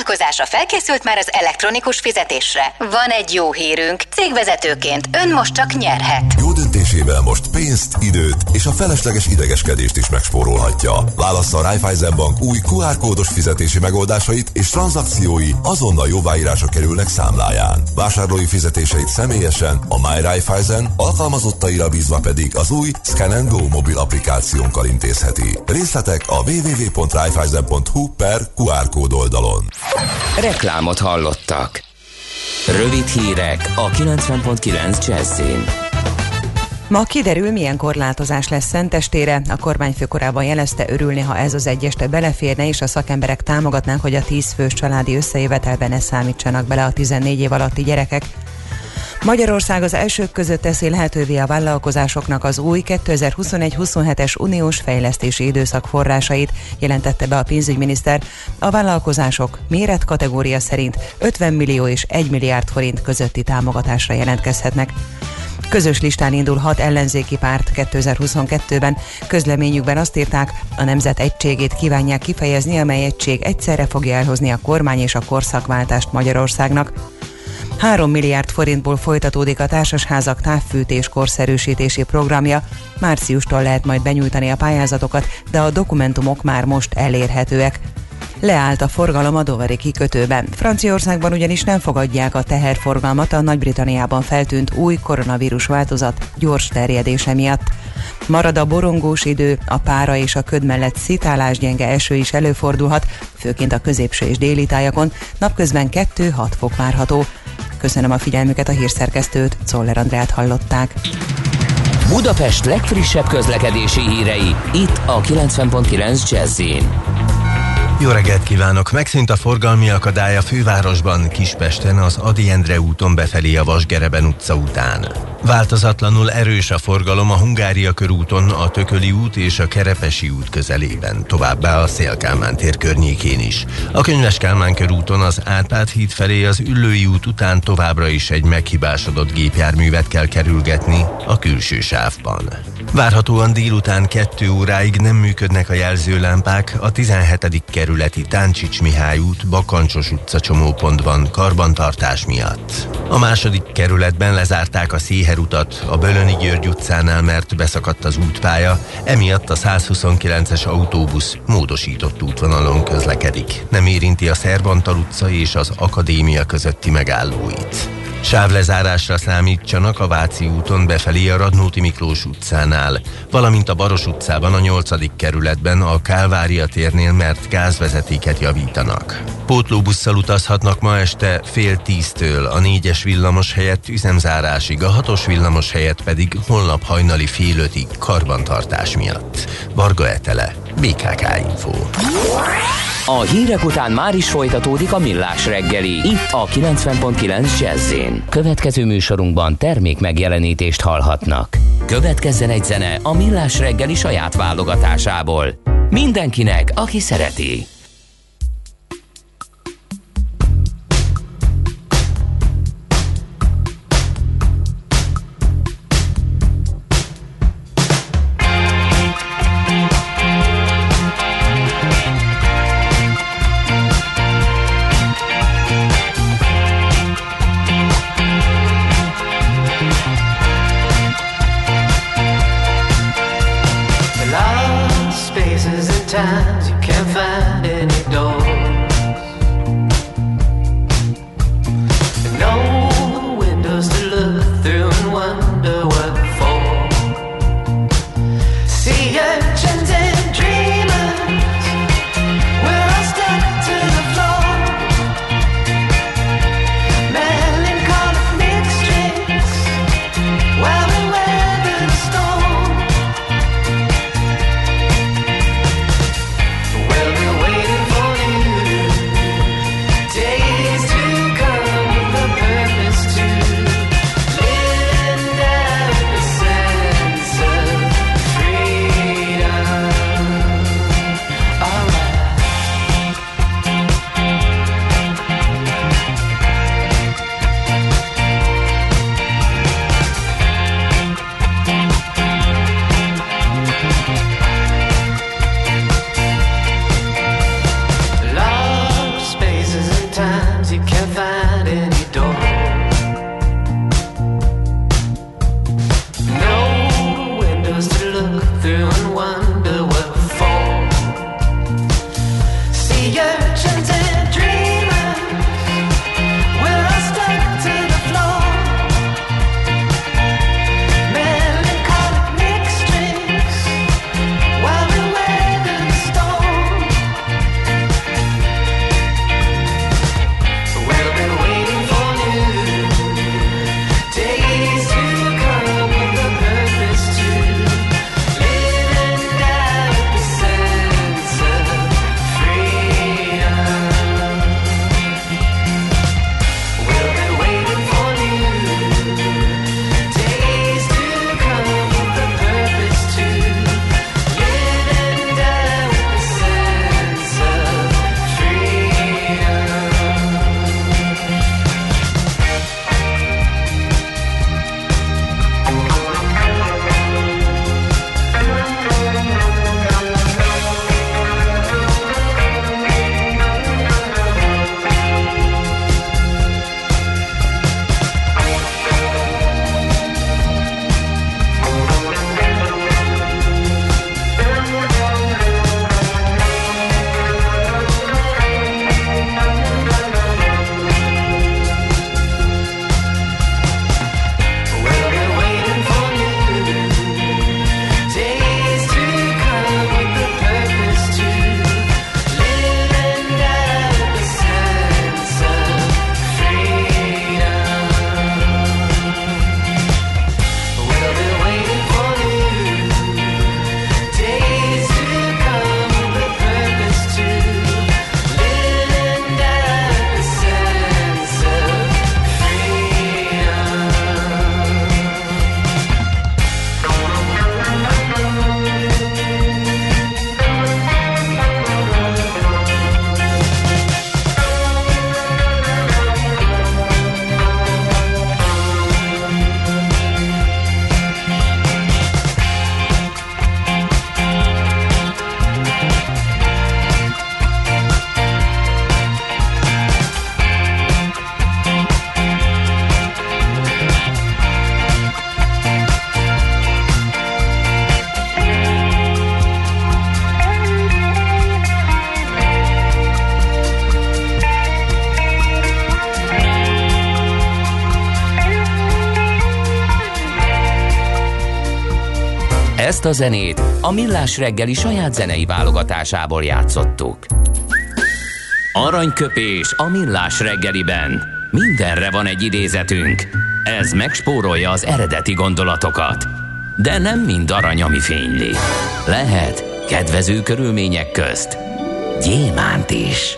J: Vállalkozása felkészült már az elektronikus fizetésre. Van egy jó hírünk. Cégvezetőként ön most csak nyerhet.
K: Jó döntésével most pénzt, időt és a felesleges idegeskedést is megspórolhatja. Válassza a Raiffeisen Bank új QR kódos fizetési megoldásait és tranzakciói azonnal jóváírása kerülnek számláján. Vásárlói fizetéseit személyesen a My Raiffeisen, alkalmazottaira bízva pedig az új Scan Go mobil applikációnkkal intézheti. Részletek a www.raiffeisen.hu per QR kód oldalon.
D: Reklámot hallottak. Rövid hírek a 90.9 Jazzin.
L: Ma kiderül, milyen korlátozás lesz Szentestére. A kormányfő korábban jelezte, örülni, ha ez az egyeste beleférne, és a szakemberek támogatnák, hogy a 10 fős családi összejövetelben ne számítsanak bele a 14 év alatti gyerekek. Magyarország az elsők között teszi lehetővé a vállalkozásoknak az új 2021-27-es uniós fejlesztési időszak forrásait, jelentette be a pénzügyminiszter. A vállalkozások méretkategória szerint 50 millió és 1 milliárd forint közötti támogatásra jelentkezhetnek. Közös listán indul hat ellenzéki párt 2022-ben. Közleményükben azt írták, a nemzet egységét kívánják kifejezni, amely egység egyszerre fogja elhozni a kormány és a korszakváltást Magyarországnak. 3 milliárd forintból folytatódik a társasházak távfűtés korszerűsítési programja. Márciustól lehet majd benyújtani a pályázatokat, de a dokumentumok már most elérhetőek. Leállt a forgalom a Doveri kikötőben. Franciaországban ugyanis nem fogadják a teherforgalmat a Nagy-Britanniában feltűnt új koronavírus változat gyors terjedése miatt. Marad a borongós idő, a pára és a köd mellett szitálás gyenge eső is előfordulhat, főként a középső és déli tájakon, napközben 2-6 fok várható. Köszönöm a figyelmüket a hírszerkesztőt, Czoller Andrát hallották.
D: Budapest legfrissebb közlekedési hírei, itt a 90.9 jazz
M: jó reggelt kívánok! Megszűnt a forgalmi akadály a fővárosban, Kispesten, az Adi Endre úton befelé a Vasgereben utca után. Változatlanul erős a forgalom a Hungária körúton, a Tököli út és a Kerepesi út közelében, továbbá a Szélkálmán tér környékén is. A Könyves Kálmán körúton az Árpád híd felé az Üllői út után továbbra is egy meghibásodott gépjárművet kell kerülgetni a külső sávban. Várhatóan délután kettő óráig nem működnek a jelzőlámpák a 17. kerületi Táncsics Mihály út, Bakancsos utca csomópontban karbantartás miatt. A második kerületben lezárták a Széher utat a Bölöni György utcánál, mert beszakadt az útpálya, emiatt a 129-es autóbusz módosított útvonalon közlekedik. Nem érinti a Szerbantal utca és az Akadémia közötti megállóit. Sávlezárásra számítsanak a Váci úton befelé a Radnóti Miklós utcánál, valamint a Baros utcában a 8. kerületben a Kálvária térnél, mert gázvezetéket javítanak. Pótlóbusszal utazhatnak ma este fél tíztől, a négyes villamos helyett üzemzárásig, a hatos villamos helyett pedig holnap hajnali fél ötig karbantartás miatt. Varga Etele, BKK Info.
D: A hírek után már is folytatódik a millás reggeli, itt a 90.9 jazz Következő műsorunkban termék megjelenítést hallhatnak. Következzen egy zene a millás reggeli saját válogatásából. Mindenkinek, aki szereti. Ezt a zenét a Millás reggeli saját zenei válogatásából játszottuk. Aranyköpés a Millás reggeliben. Mindenre van egy idézetünk. Ez megspórolja az eredeti gondolatokat. De nem mind arany, ami fényli. Lehet kedvező körülmények közt gyémánt is.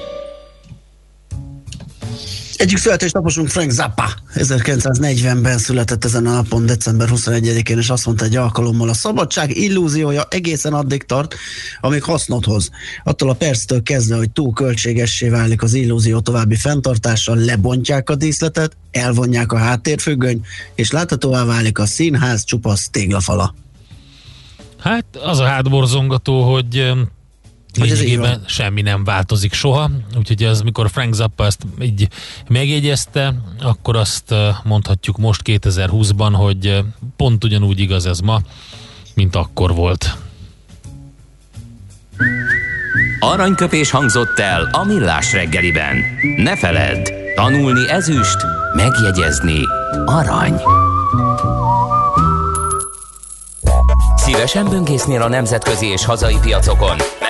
B: Egyik születés naposunk Frank Zappa 1940-ben született ezen a napon, december 21-én, és azt mondta egy alkalommal, a szabadság illúziója egészen addig tart, amíg hasznot hoz. Attól a perctől kezdve, hogy túl költségessé válik az illúzió további fenntartása, lebontják a díszletet, elvonják a háttérfüggöny, és láthatóvá válik a színház csupasz téglafala.
A: Hát az a hátborzongató, hogy lényegében semmi nem változik soha, úgyhogy ez, mikor Frank Zappa ezt így megjegyezte, akkor azt mondhatjuk most 2020-ban, hogy pont ugyanúgy igaz ez ma, mint akkor volt.
D: Aranyköpés hangzott el a millás reggeliben. Ne feledd, tanulni ezüst, megjegyezni arany. Szívesen böngésznél a nemzetközi és hazai piacokon?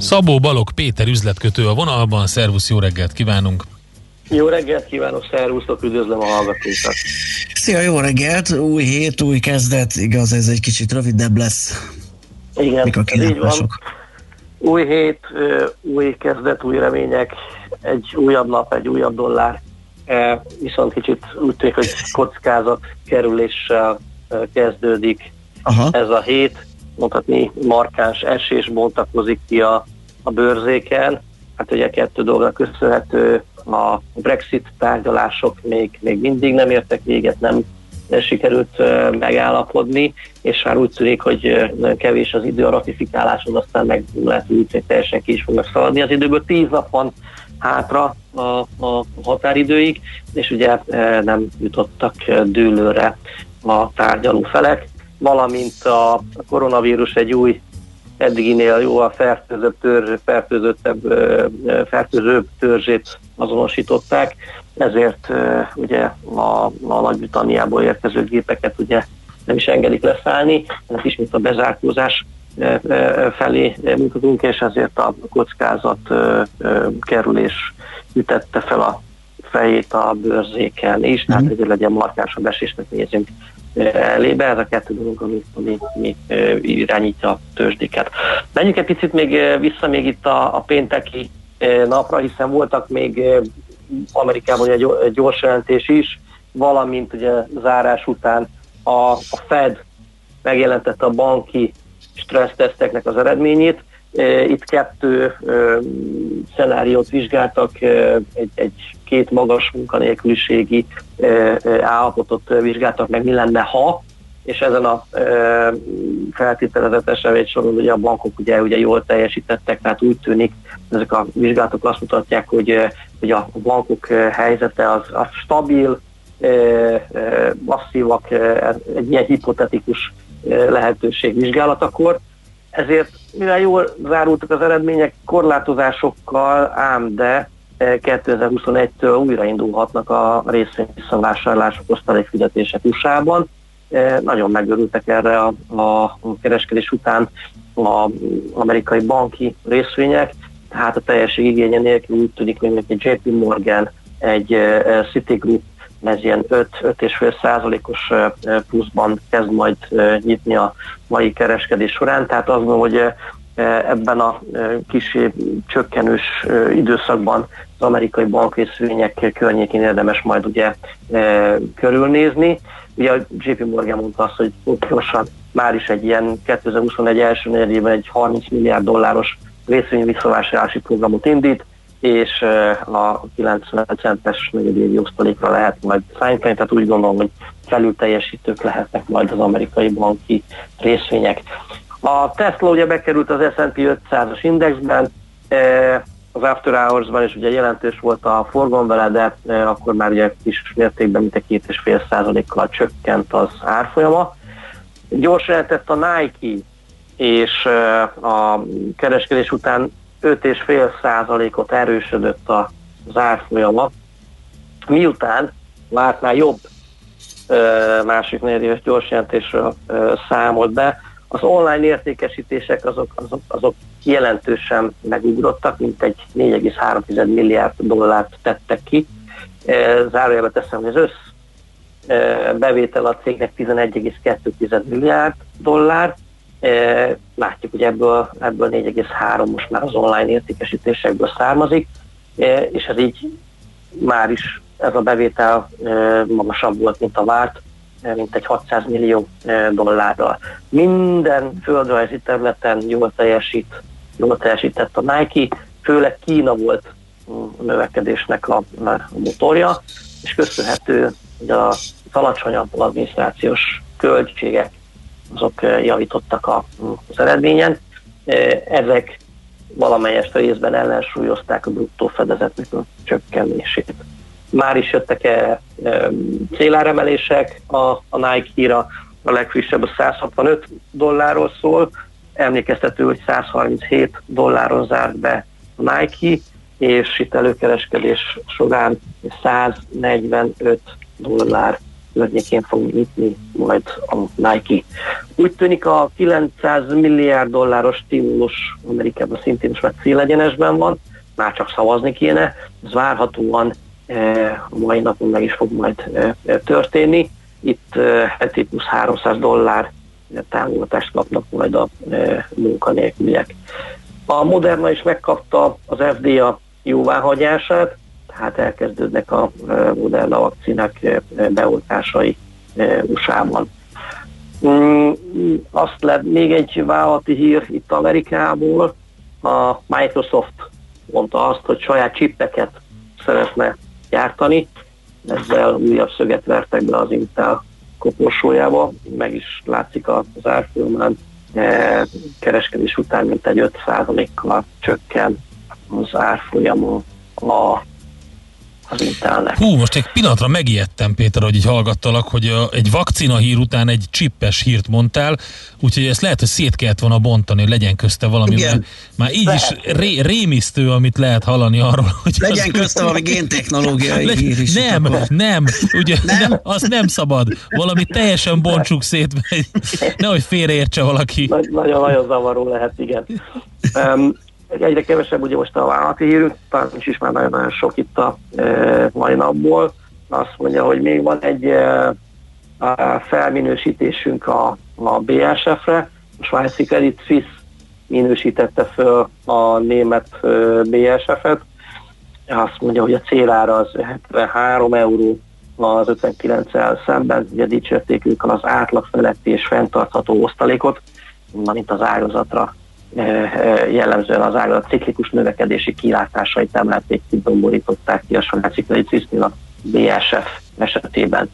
A: Szabó Balog Péter üzletkötő a vonalban, szervusz, jó reggelt kívánunk!
N: Jó reggelt kívánok, szervusztok, üdvözlöm a hallgatókat!
B: Szia, jó reggelt! Új hét, új kezdet, igaz, ez egy kicsit rövidebb lesz.
N: Igen, Mik a így van. Új hét, új kezdet, új remények, egy újabb nap, egy újabb dollár, viszont kicsit úgy tűnik, hogy kockázat kerüléssel kezdődik Aha. ez a hét mondhatni markáns esés bontakozik ki a, a bőrzéken. Hát ugye kettő dolognak köszönhető, a Brexit tárgyalások még, még mindig nem értek véget, nem sikerült megállapodni, és már úgy tűnik, hogy kevés az idő a ratifikáláshoz, aztán meg lehet, hogy teljesen ki is fognak szaladni. Az időből tíz nap van hátra a, a határidőig, és ugye nem jutottak dőlőre a tárgyaló felek valamint a koronavírus egy új eddiginél jóval fertőzőbb, törzs, fertőzöttebb, fertőzőbb törzsét azonosították, ezért ugye a, a Nagy-Britanniából érkező gépeket ugye nem is engedik leszállni, ennek ismét a bezárkózás felé mutatunk, és ezért a kockázat kerülés ütette fel a fejét a bőrzéken is, tehát mhm. hogy legyen markánsabb esésnek nézünk elébe, ez a kettő dolog, ami, ami, ami irányítja a tőzsdéket. Menjünk egy picit még vissza még itt a, a pénteki napra, hiszen voltak még Amerikában egy, gyors jelentés is, valamint ugye zárás után a, a Fed megjelentette a banki stresszteszteknek az eredményét. Itt kettő szenáriót vizsgáltak, egy, egy két magas munkanélküliségi állapotot vizsgáltak meg, mi lenne, ha, és ezen a feltételezett esemény soron ugye a bankok ugye, ugye jól teljesítettek, tehát úgy tűnik, ezek a vizsgálatok azt mutatják, hogy, hogy a bankok helyzete az, az stabil, masszívak, egy ilyen hipotetikus lehetőség vizsgálatakor. Ezért, mivel jól zárultak az eredmények korlátozásokkal, ám de 2021-től újraindulhatnak a részvényvisszavásárlások, osztalékfizetések USA-ban. E, nagyon megörültek erre a, a kereskedés után az amerikai banki részvények, tehát a teljesség igénye nélkül úgy tűnik, hogy egy JP Morgan, egy e, Citigroup, ez ilyen 5-5,5 százalékos e, pluszban kezd majd nyitni a mai kereskedés során. Tehát azt gondolom, hogy ebben a kis csökkenős időszakban az amerikai bankrészvények környékén érdemes majd ugye körülnézni. Ugye a JP Morgan mondta azt, hogy gyorsan már is egy ilyen 2021 első negyedében egy 30 milliárd dolláros részvény visszavásárlási programot indít, és a 90 centes negyedévi osztalékra lehet majd szállítani, tehát úgy gondolom, hogy felül teljesítők lehetnek majd az amerikai banki részvények. A Tesla ugye bekerült az S&P 500-as indexben, Az After Hours-ban is ugye jelentős volt a forgalom vele, de akkor már ugye kis mértékben, mint egy két és fél százalékkal csökkent az árfolyama. Gyors jelentett a Nike, és a kereskedés után 5,5 százalékot erősödött az árfolyama, miután vártnál jobb másik negyedéves gyors jelentésről számolt be. Az online értékesítések azok, azok, azok jelentősen megugrottak, mint egy 4,3 milliárd dollárt tettek ki. Zárójelbe teszem, hogy az össz bevétel a cégnek 11,2 milliárd dollár. Látjuk, hogy ebből, ebből 4,3 most már az online értékesítésekből származik, és ez így már is ez a bevétel magasabb volt, mint a várt, mint egy 600 millió dollárral. Minden földrajzi területen jól teljesít, jól teljesített a Nike, főleg Kína volt a növekedésnek a, a motorja, és köszönhető, hogy az alacsonyabb adminisztrációs költségek azok javítottak a, az eredményen. Ezek valamelyest részben ellensúlyozták a bruttó fedezetnek a csökkenését. Már is jöttek -e céláremelések a, a Nike-ra, a legfrissebb a 165 dollárról szól, emlékeztető, hogy 137 dolláron zárt be a Nike, és itt előkereskedés során 145 dollár környékén fog nyitni majd a Nike. Úgy tűnik a 900 milliárd dolláros stimulus Amerikában szintén most már célegyenesben van, már csak szavazni kéne, ez várhatóan a mai napon meg is fog majd történni. Itt heti plusz 300 dollár támogatást kapnak majd a munkanélküliek. A Moderna is megkapta az FDA jóváhagyását, tehát elkezdődnek a Moderna vakcinák beoltásai USA-ban. Mm, azt lett még egy vállalati hír itt Amerikából, a Microsoft mondta azt, hogy saját csippeket szeretne gyártani, ezzel újabb szöget vertek be az Intel koporsójába, meg is látszik az árfolyamán, e, kereskedés után mint egy 5%-kal csökken az árfolyama a az Intelnek.
A: Hú, most egy pillanatra megijedtem, Péter, hogy így hallgattalak, hogy a, egy vakcina hír után egy csippes hírt mondtál, úgyhogy ezt lehet, hogy szét kellett volna bontani, hogy legyen közte valami, Igen. mert már így lehet. is ré, rémisztő, amit lehet hallani arról, hogy...
B: Legyen az, közte valami géntechnológiai le, hír is.
A: Nem, nem, ugye, nem? nem, az nem szabad. Valami teljesen bontsuk szét, nehogy félreértse valaki.
N: Nagyon-nagyon zavaró lehet, igen. Um, egyre kevesebb ugye most a vállalati hírünk, talán is már nagyon-nagyon sok itt a e, mai napból. Azt mondja, hogy még van egy e, a felminősítésünk a, a BSF-re, a Svájci Credit Suisse minősítette föl a német e, BSF-et. Azt mondja, hogy a célára az 73 euró az 59-el szemben, ugye dicsérték ők az átlag feletti és fenntartható osztalékot, mint az ágazatra jellemzően az ágazat ciklikus növekedési kilátásait emelték ki, domborították ki a saját ciklai a BSF esetében.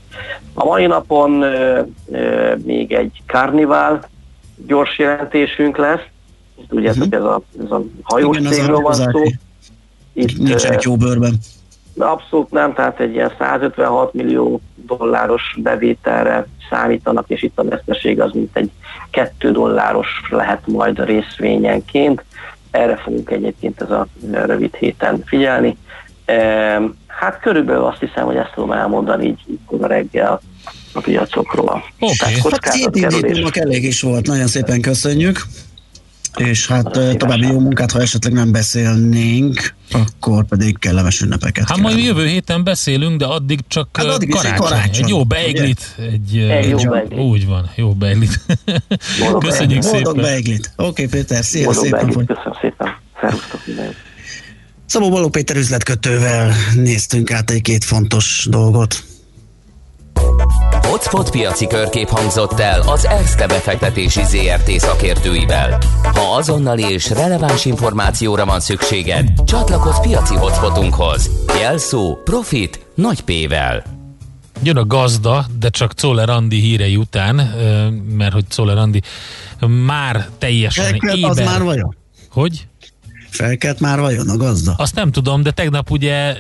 N: A mai napon ö, ö, még egy karnivál gyors jelentésünk lesz. Tudjátok, uh-huh. ez a, ez a hajós Igen, cégről van szó.
B: Itt, Nincsenek jó bőrben.
N: Abszolút nem, tehát egy ilyen 156 millió dolláros bevételre számítanak, és itt a veszteség az mint egy 2 dolláros lehet majd részvényenként. Erre fogunk egyébként ez a rövid héten figyelni. Hát körülbelül azt hiszem, hogy ezt tudom elmondani így, így a reggel a piacokról.
A: Oké. Okay.
B: Hát elég is volt, nagyon szépen köszönjük és hát Szívesen. további jó munkát, ha esetleg nem beszélnénk, akkor pedig kellemes ünnepeket.
A: Hát majd jövő héten beszélünk, de addig csak hát addig karácsony. karácsony. Egy jó beiglit. Egy,
N: egy jó beiglit.
A: Úgy van, jó beiglit. Köszönjük szépen. Boldog
B: beiglit. Oké, okay, Péter, szia
N: Boldog szépen. Beiglit. Köszönöm szépen. Szervusztok.
B: Szabó Baló Péter üzletkötővel néztünk át egy két fontos dolgot.
D: Hotspot piaci körkép hangzott el az ESZTE befektetési ZRT szakértőivel. Ha azonnali és releváns információra van szükséged, csatlakozz piaci hotspotunkhoz. Jelszó Profit nagy P-vel.
A: Jön a gazda, de csak Czoller Andi hírei után, mert hogy Czoller Andi már teljesen
B: éber. Az már vajon?
A: Hogy?
B: Felkelt már vajon a gazda?
A: Azt nem tudom, de tegnap ugye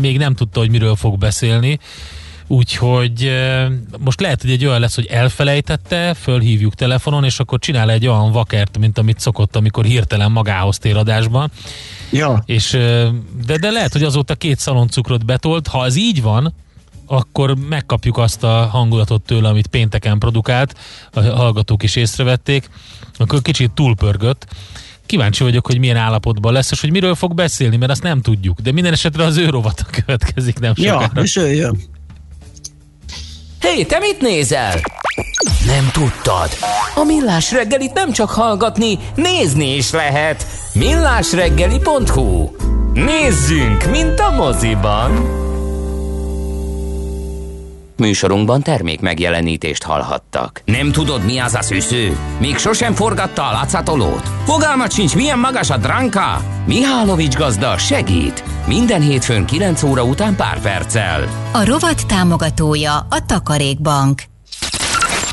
A: még nem tudta, hogy miről fog beszélni. Úgyhogy most lehet, hogy egy olyan lesz, hogy elfelejtette, fölhívjuk telefonon, és akkor csinál egy olyan vakert, mint amit szokott, amikor hirtelen magához tér adásban.
B: Ja.
A: És, de, de lehet, hogy azóta két szaloncukrot betolt. Ha az így van, akkor megkapjuk azt a hangulatot tőle, amit pénteken produkált, a hallgatók is észrevették, akkor kicsit túlpörgött. Kíváncsi vagyok, hogy milyen állapotban lesz, és hogy miről fog beszélni, mert azt nem tudjuk. De minden esetre az ő rovata következik nem sokára.
B: Ja, és ő jön.
D: Hé, hey, te mit nézel? Nem tudtad? A Millás reggelit nem csak hallgatni, nézni is lehet. millásreggeli.hu Nézzünk, mint a moziban! Műsorunkban termék megjelenítést hallhattak. Nem tudod, mi az a szűző? Még sosem forgatta a látszatolót? Fogalmat sincs, milyen magas a dránka? Mihálovics gazda segít! Minden hétfőn 9 óra után pár perccel.
J: A rovat támogatója a Takarékbank.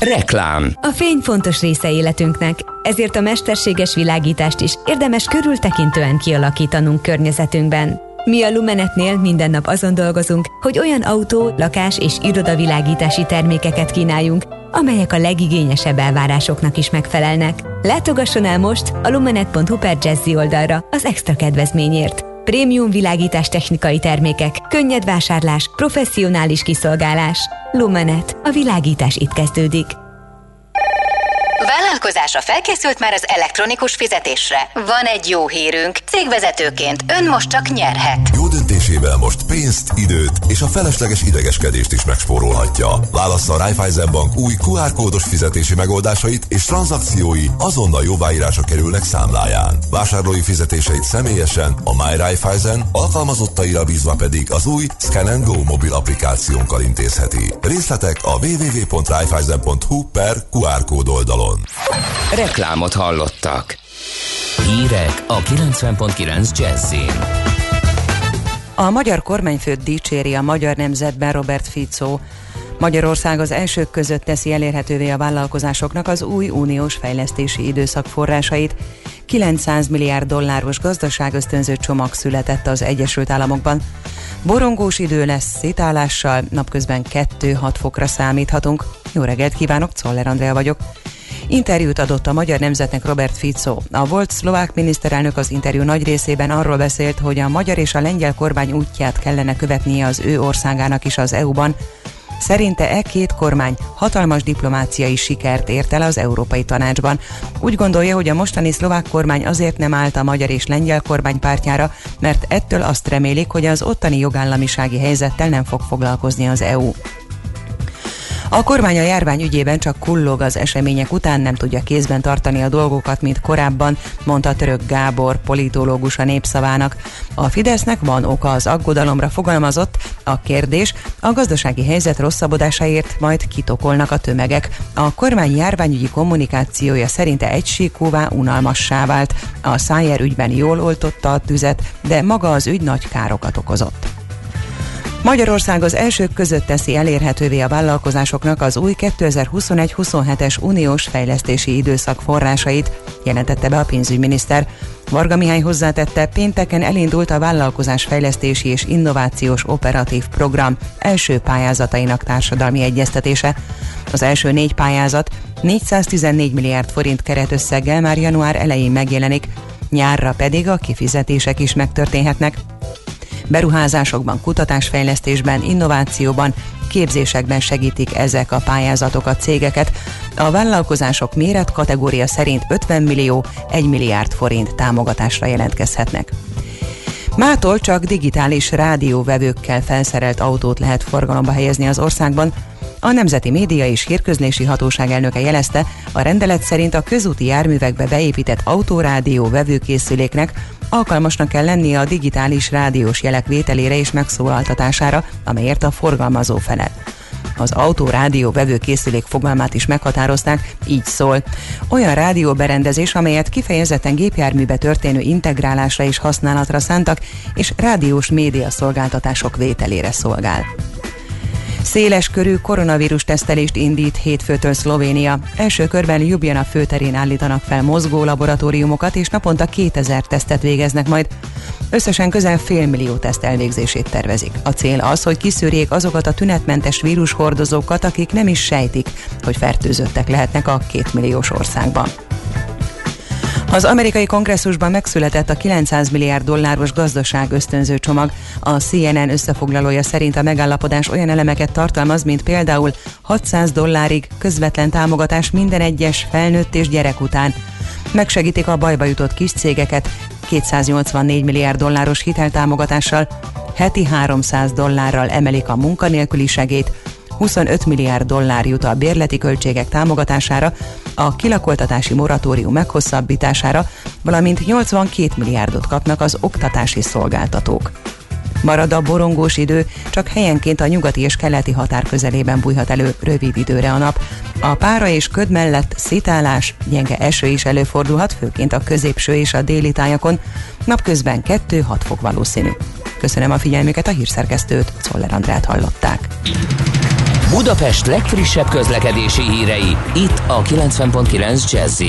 D: Reklám
O: A fény fontos része életünknek, ezért a mesterséges világítást is érdemes körültekintően kialakítanunk környezetünkben. Mi a Lumenetnél minden nap azon dolgozunk, hogy olyan autó, lakás és irodavilágítási termékeket kínáljunk, amelyek a legigényesebb elvárásoknak is megfelelnek. Látogasson el most a lumenet.hu per Jazzy oldalra az extra kedvezményért. Prémium világítás technikai termékek, könnyed vásárlás, professzionális kiszolgálás. Lumenet. A világítás itt kezdődik.
J: Vállalkozása felkészült már az elektronikus fizetésre. Van egy jó hírünk. Cégvezetőként ön most csak nyerhet.
K: Jó döntésével most pénzt, időt és a felesleges idegeskedést is megspórolhatja. Válassza a Raiffeisen Bank új QR kódos fizetési megoldásait és tranzakciói azonnal jóváírása kerülnek számláján. Vásárlói fizetéseit személyesen a My Raiffeisen, alkalmazottaira bízva pedig az új Scan Go mobil applikációnkkal intézheti. Részletek a www.raiffeisen.hu per QR kód oldalon.
D: Reklámot hallottak. Hírek a 90.9 Jazzin.
L: A magyar kormányfőt dicséri a magyar nemzetben Robert Fico. Magyarország az elsők között teszi elérhetővé a vállalkozásoknak az új uniós fejlesztési időszak forrásait. 900 milliárd dolláros gazdaságösztönző csomag született az Egyesült Államokban. Borongós idő lesz szétállással, napközben 2-6 fokra számíthatunk. Jó reggelt kívánok, Czoller Andrea vagyok. Interjút adott a Magyar Nemzetnek Robert Fico. A volt szlovák miniszterelnök az interjú nagy részében arról beszélt, hogy a magyar és a lengyel kormány útját kellene követnie az ő országának is az EU-ban. Szerinte e két kormány hatalmas diplomáciai sikert ért el az Európai Tanácsban. Úgy gondolja, hogy a mostani szlovák kormány azért nem állt a magyar és lengyel kormány pártjára, mert ettől azt remélik, hogy az ottani jogállamisági helyzettel nem fog foglalkozni az EU. A kormány a járvány ügyében csak kullog az események után, nem tudja kézben tartani a dolgokat, mint korábban, mondta török Gábor, politológus a népszavának. A Fidesznek van oka az aggodalomra fogalmazott, a kérdés, a gazdasági helyzet rosszabbodásáért majd kitokolnak a tömegek. A kormány járványügyi kommunikációja szerinte egysíkúvá, unalmassá vált. A Szájer ügyben jól oltotta a tüzet, de maga az ügy nagy károkat okozott. Magyarország az elsők között teszi elérhetővé a vállalkozásoknak az új 2021-27-es uniós fejlesztési időszak forrásait, jelentette be a pénzügyminiszter. Varga Mihály hozzátette, pénteken elindult a vállalkozás fejlesztési és innovációs operatív program első pályázatainak társadalmi egyeztetése. Az első négy pályázat 414 milliárd forint keretösszeggel már január elején megjelenik, nyárra pedig a kifizetések is megtörténhetnek beruházásokban, kutatásfejlesztésben, innovációban, képzésekben segítik ezek a pályázatok a cégeket. A vállalkozások méret kategória szerint 50 millió, 1 milliárd forint támogatásra jelentkezhetnek. Mától csak digitális rádióvevőkkel felszerelt autót lehet forgalomba helyezni az országban, a Nemzeti Média és Hírközlési Hatóság elnöke jelezte, a rendelet szerint a közúti járművekbe beépített autorádió vevőkészüléknek alkalmasnak kell lennie a digitális rádiós jelek vételére és megszólaltatására, amelyért a forgalmazó felel. Az autó-rádió vevőkészülék fogalmát is meghatározták, így szól. Olyan rádióberendezés, amelyet kifejezetten gépjárműbe történő integrálásra és használatra szántak, és rádiós média szolgáltatások vételére szolgál. Széles körű koronavírus tesztelést indít hétfőtől Szlovénia. Első körben Ljubljana főterén állítanak fel mozgó laboratóriumokat, és naponta 2000 tesztet végeznek majd. Összesen közel fél millió teszt elvégzését tervezik. A cél az, hogy kiszűrjék azokat a tünetmentes vírushordozókat, akik nem is sejtik, hogy fertőzöttek lehetnek a kétmilliós országban. Az amerikai kongresszus megszületett a 900 milliárd dolláros gazdaság ösztönző csomag. A CNN összefoglalója szerint a megállapodás olyan elemeket tartalmaz, mint például 600 dollárig közvetlen támogatás minden egyes felnőtt és gyerek után. Megsegítik a bajba jutott kis cégeket 284 milliárd dolláros hiteltámogatással, heti 300 dollárral emelik a munkanélküli segét, 25 milliárd dollár jut a bérleti költségek támogatására, a kilakoltatási moratórium meghosszabbítására, valamint 82 milliárdot kapnak az oktatási szolgáltatók. Marad a borongós idő, csak helyenként a nyugati és keleti határ közelében bújhat elő rövid időre a nap. A pára és köd mellett szitálás, gyenge eső is előfordulhat, főként a középső és a déli tájakon. Napközben 2-6 fok valószínű. Köszönöm a figyelmüket, a hírszerkesztőt, Czoller Andrát hallották.
D: Budapest legfrissebb közlekedési hírei, itt a 90.9 jazz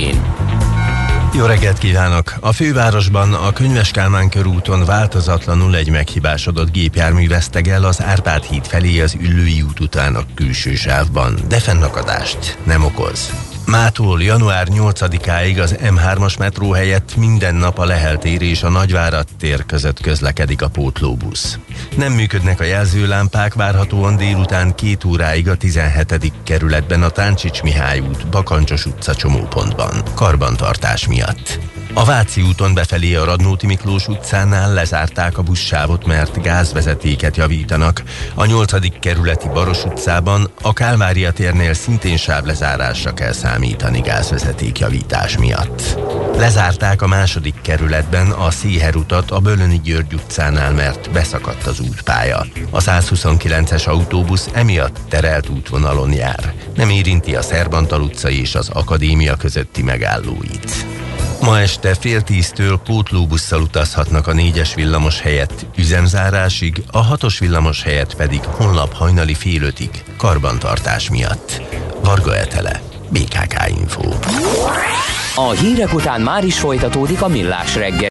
M: jó reggelt kívánok! A fővárosban a Könyves Kálmán körúton változatlanul egy meghibásodott gépjármű vesztegel az Árpád híd felé az Üllői út után a külső sávban, de fennakadást nem okoz. Mától január 8-áig az M3-as metró helyett minden nap a Lehel tér és a Nagyvárad tér között közlekedik a pótlóbusz. Nem működnek a jelzőlámpák, várhatóan délután két óráig a 17. kerületben a Táncsics Mihály út, Bakancsos utca csomópontban, karbantartás miatt. A Váci úton befelé a Radnóti Miklós utcánál lezárták a buszsávot, mert gázvezetéket javítanak. A 8. kerületi Baros utcában a Kálvária térnél szintén sávlezárásra kell számítani gázvezeték javítás miatt. Lezárták a második kerületben a Széher utat a Bölöni György utcánál, mert beszakadt az útpálya. A 129-es autóbusz emiatt terelt útvonalon jár. Nem érinti a Szerbantal utca és az Akadémia közötti megállóit. Ma este fél tíztől pótlóbusszal utazhatnak a négyes villamos helyett üzemzárásig, a hatos villamos helyett pedig honlap hajnali fél ötig, karbantartás miatt. Varga Etele, BKK Info.
D: A hírek után már is folytatódik a millás reggel.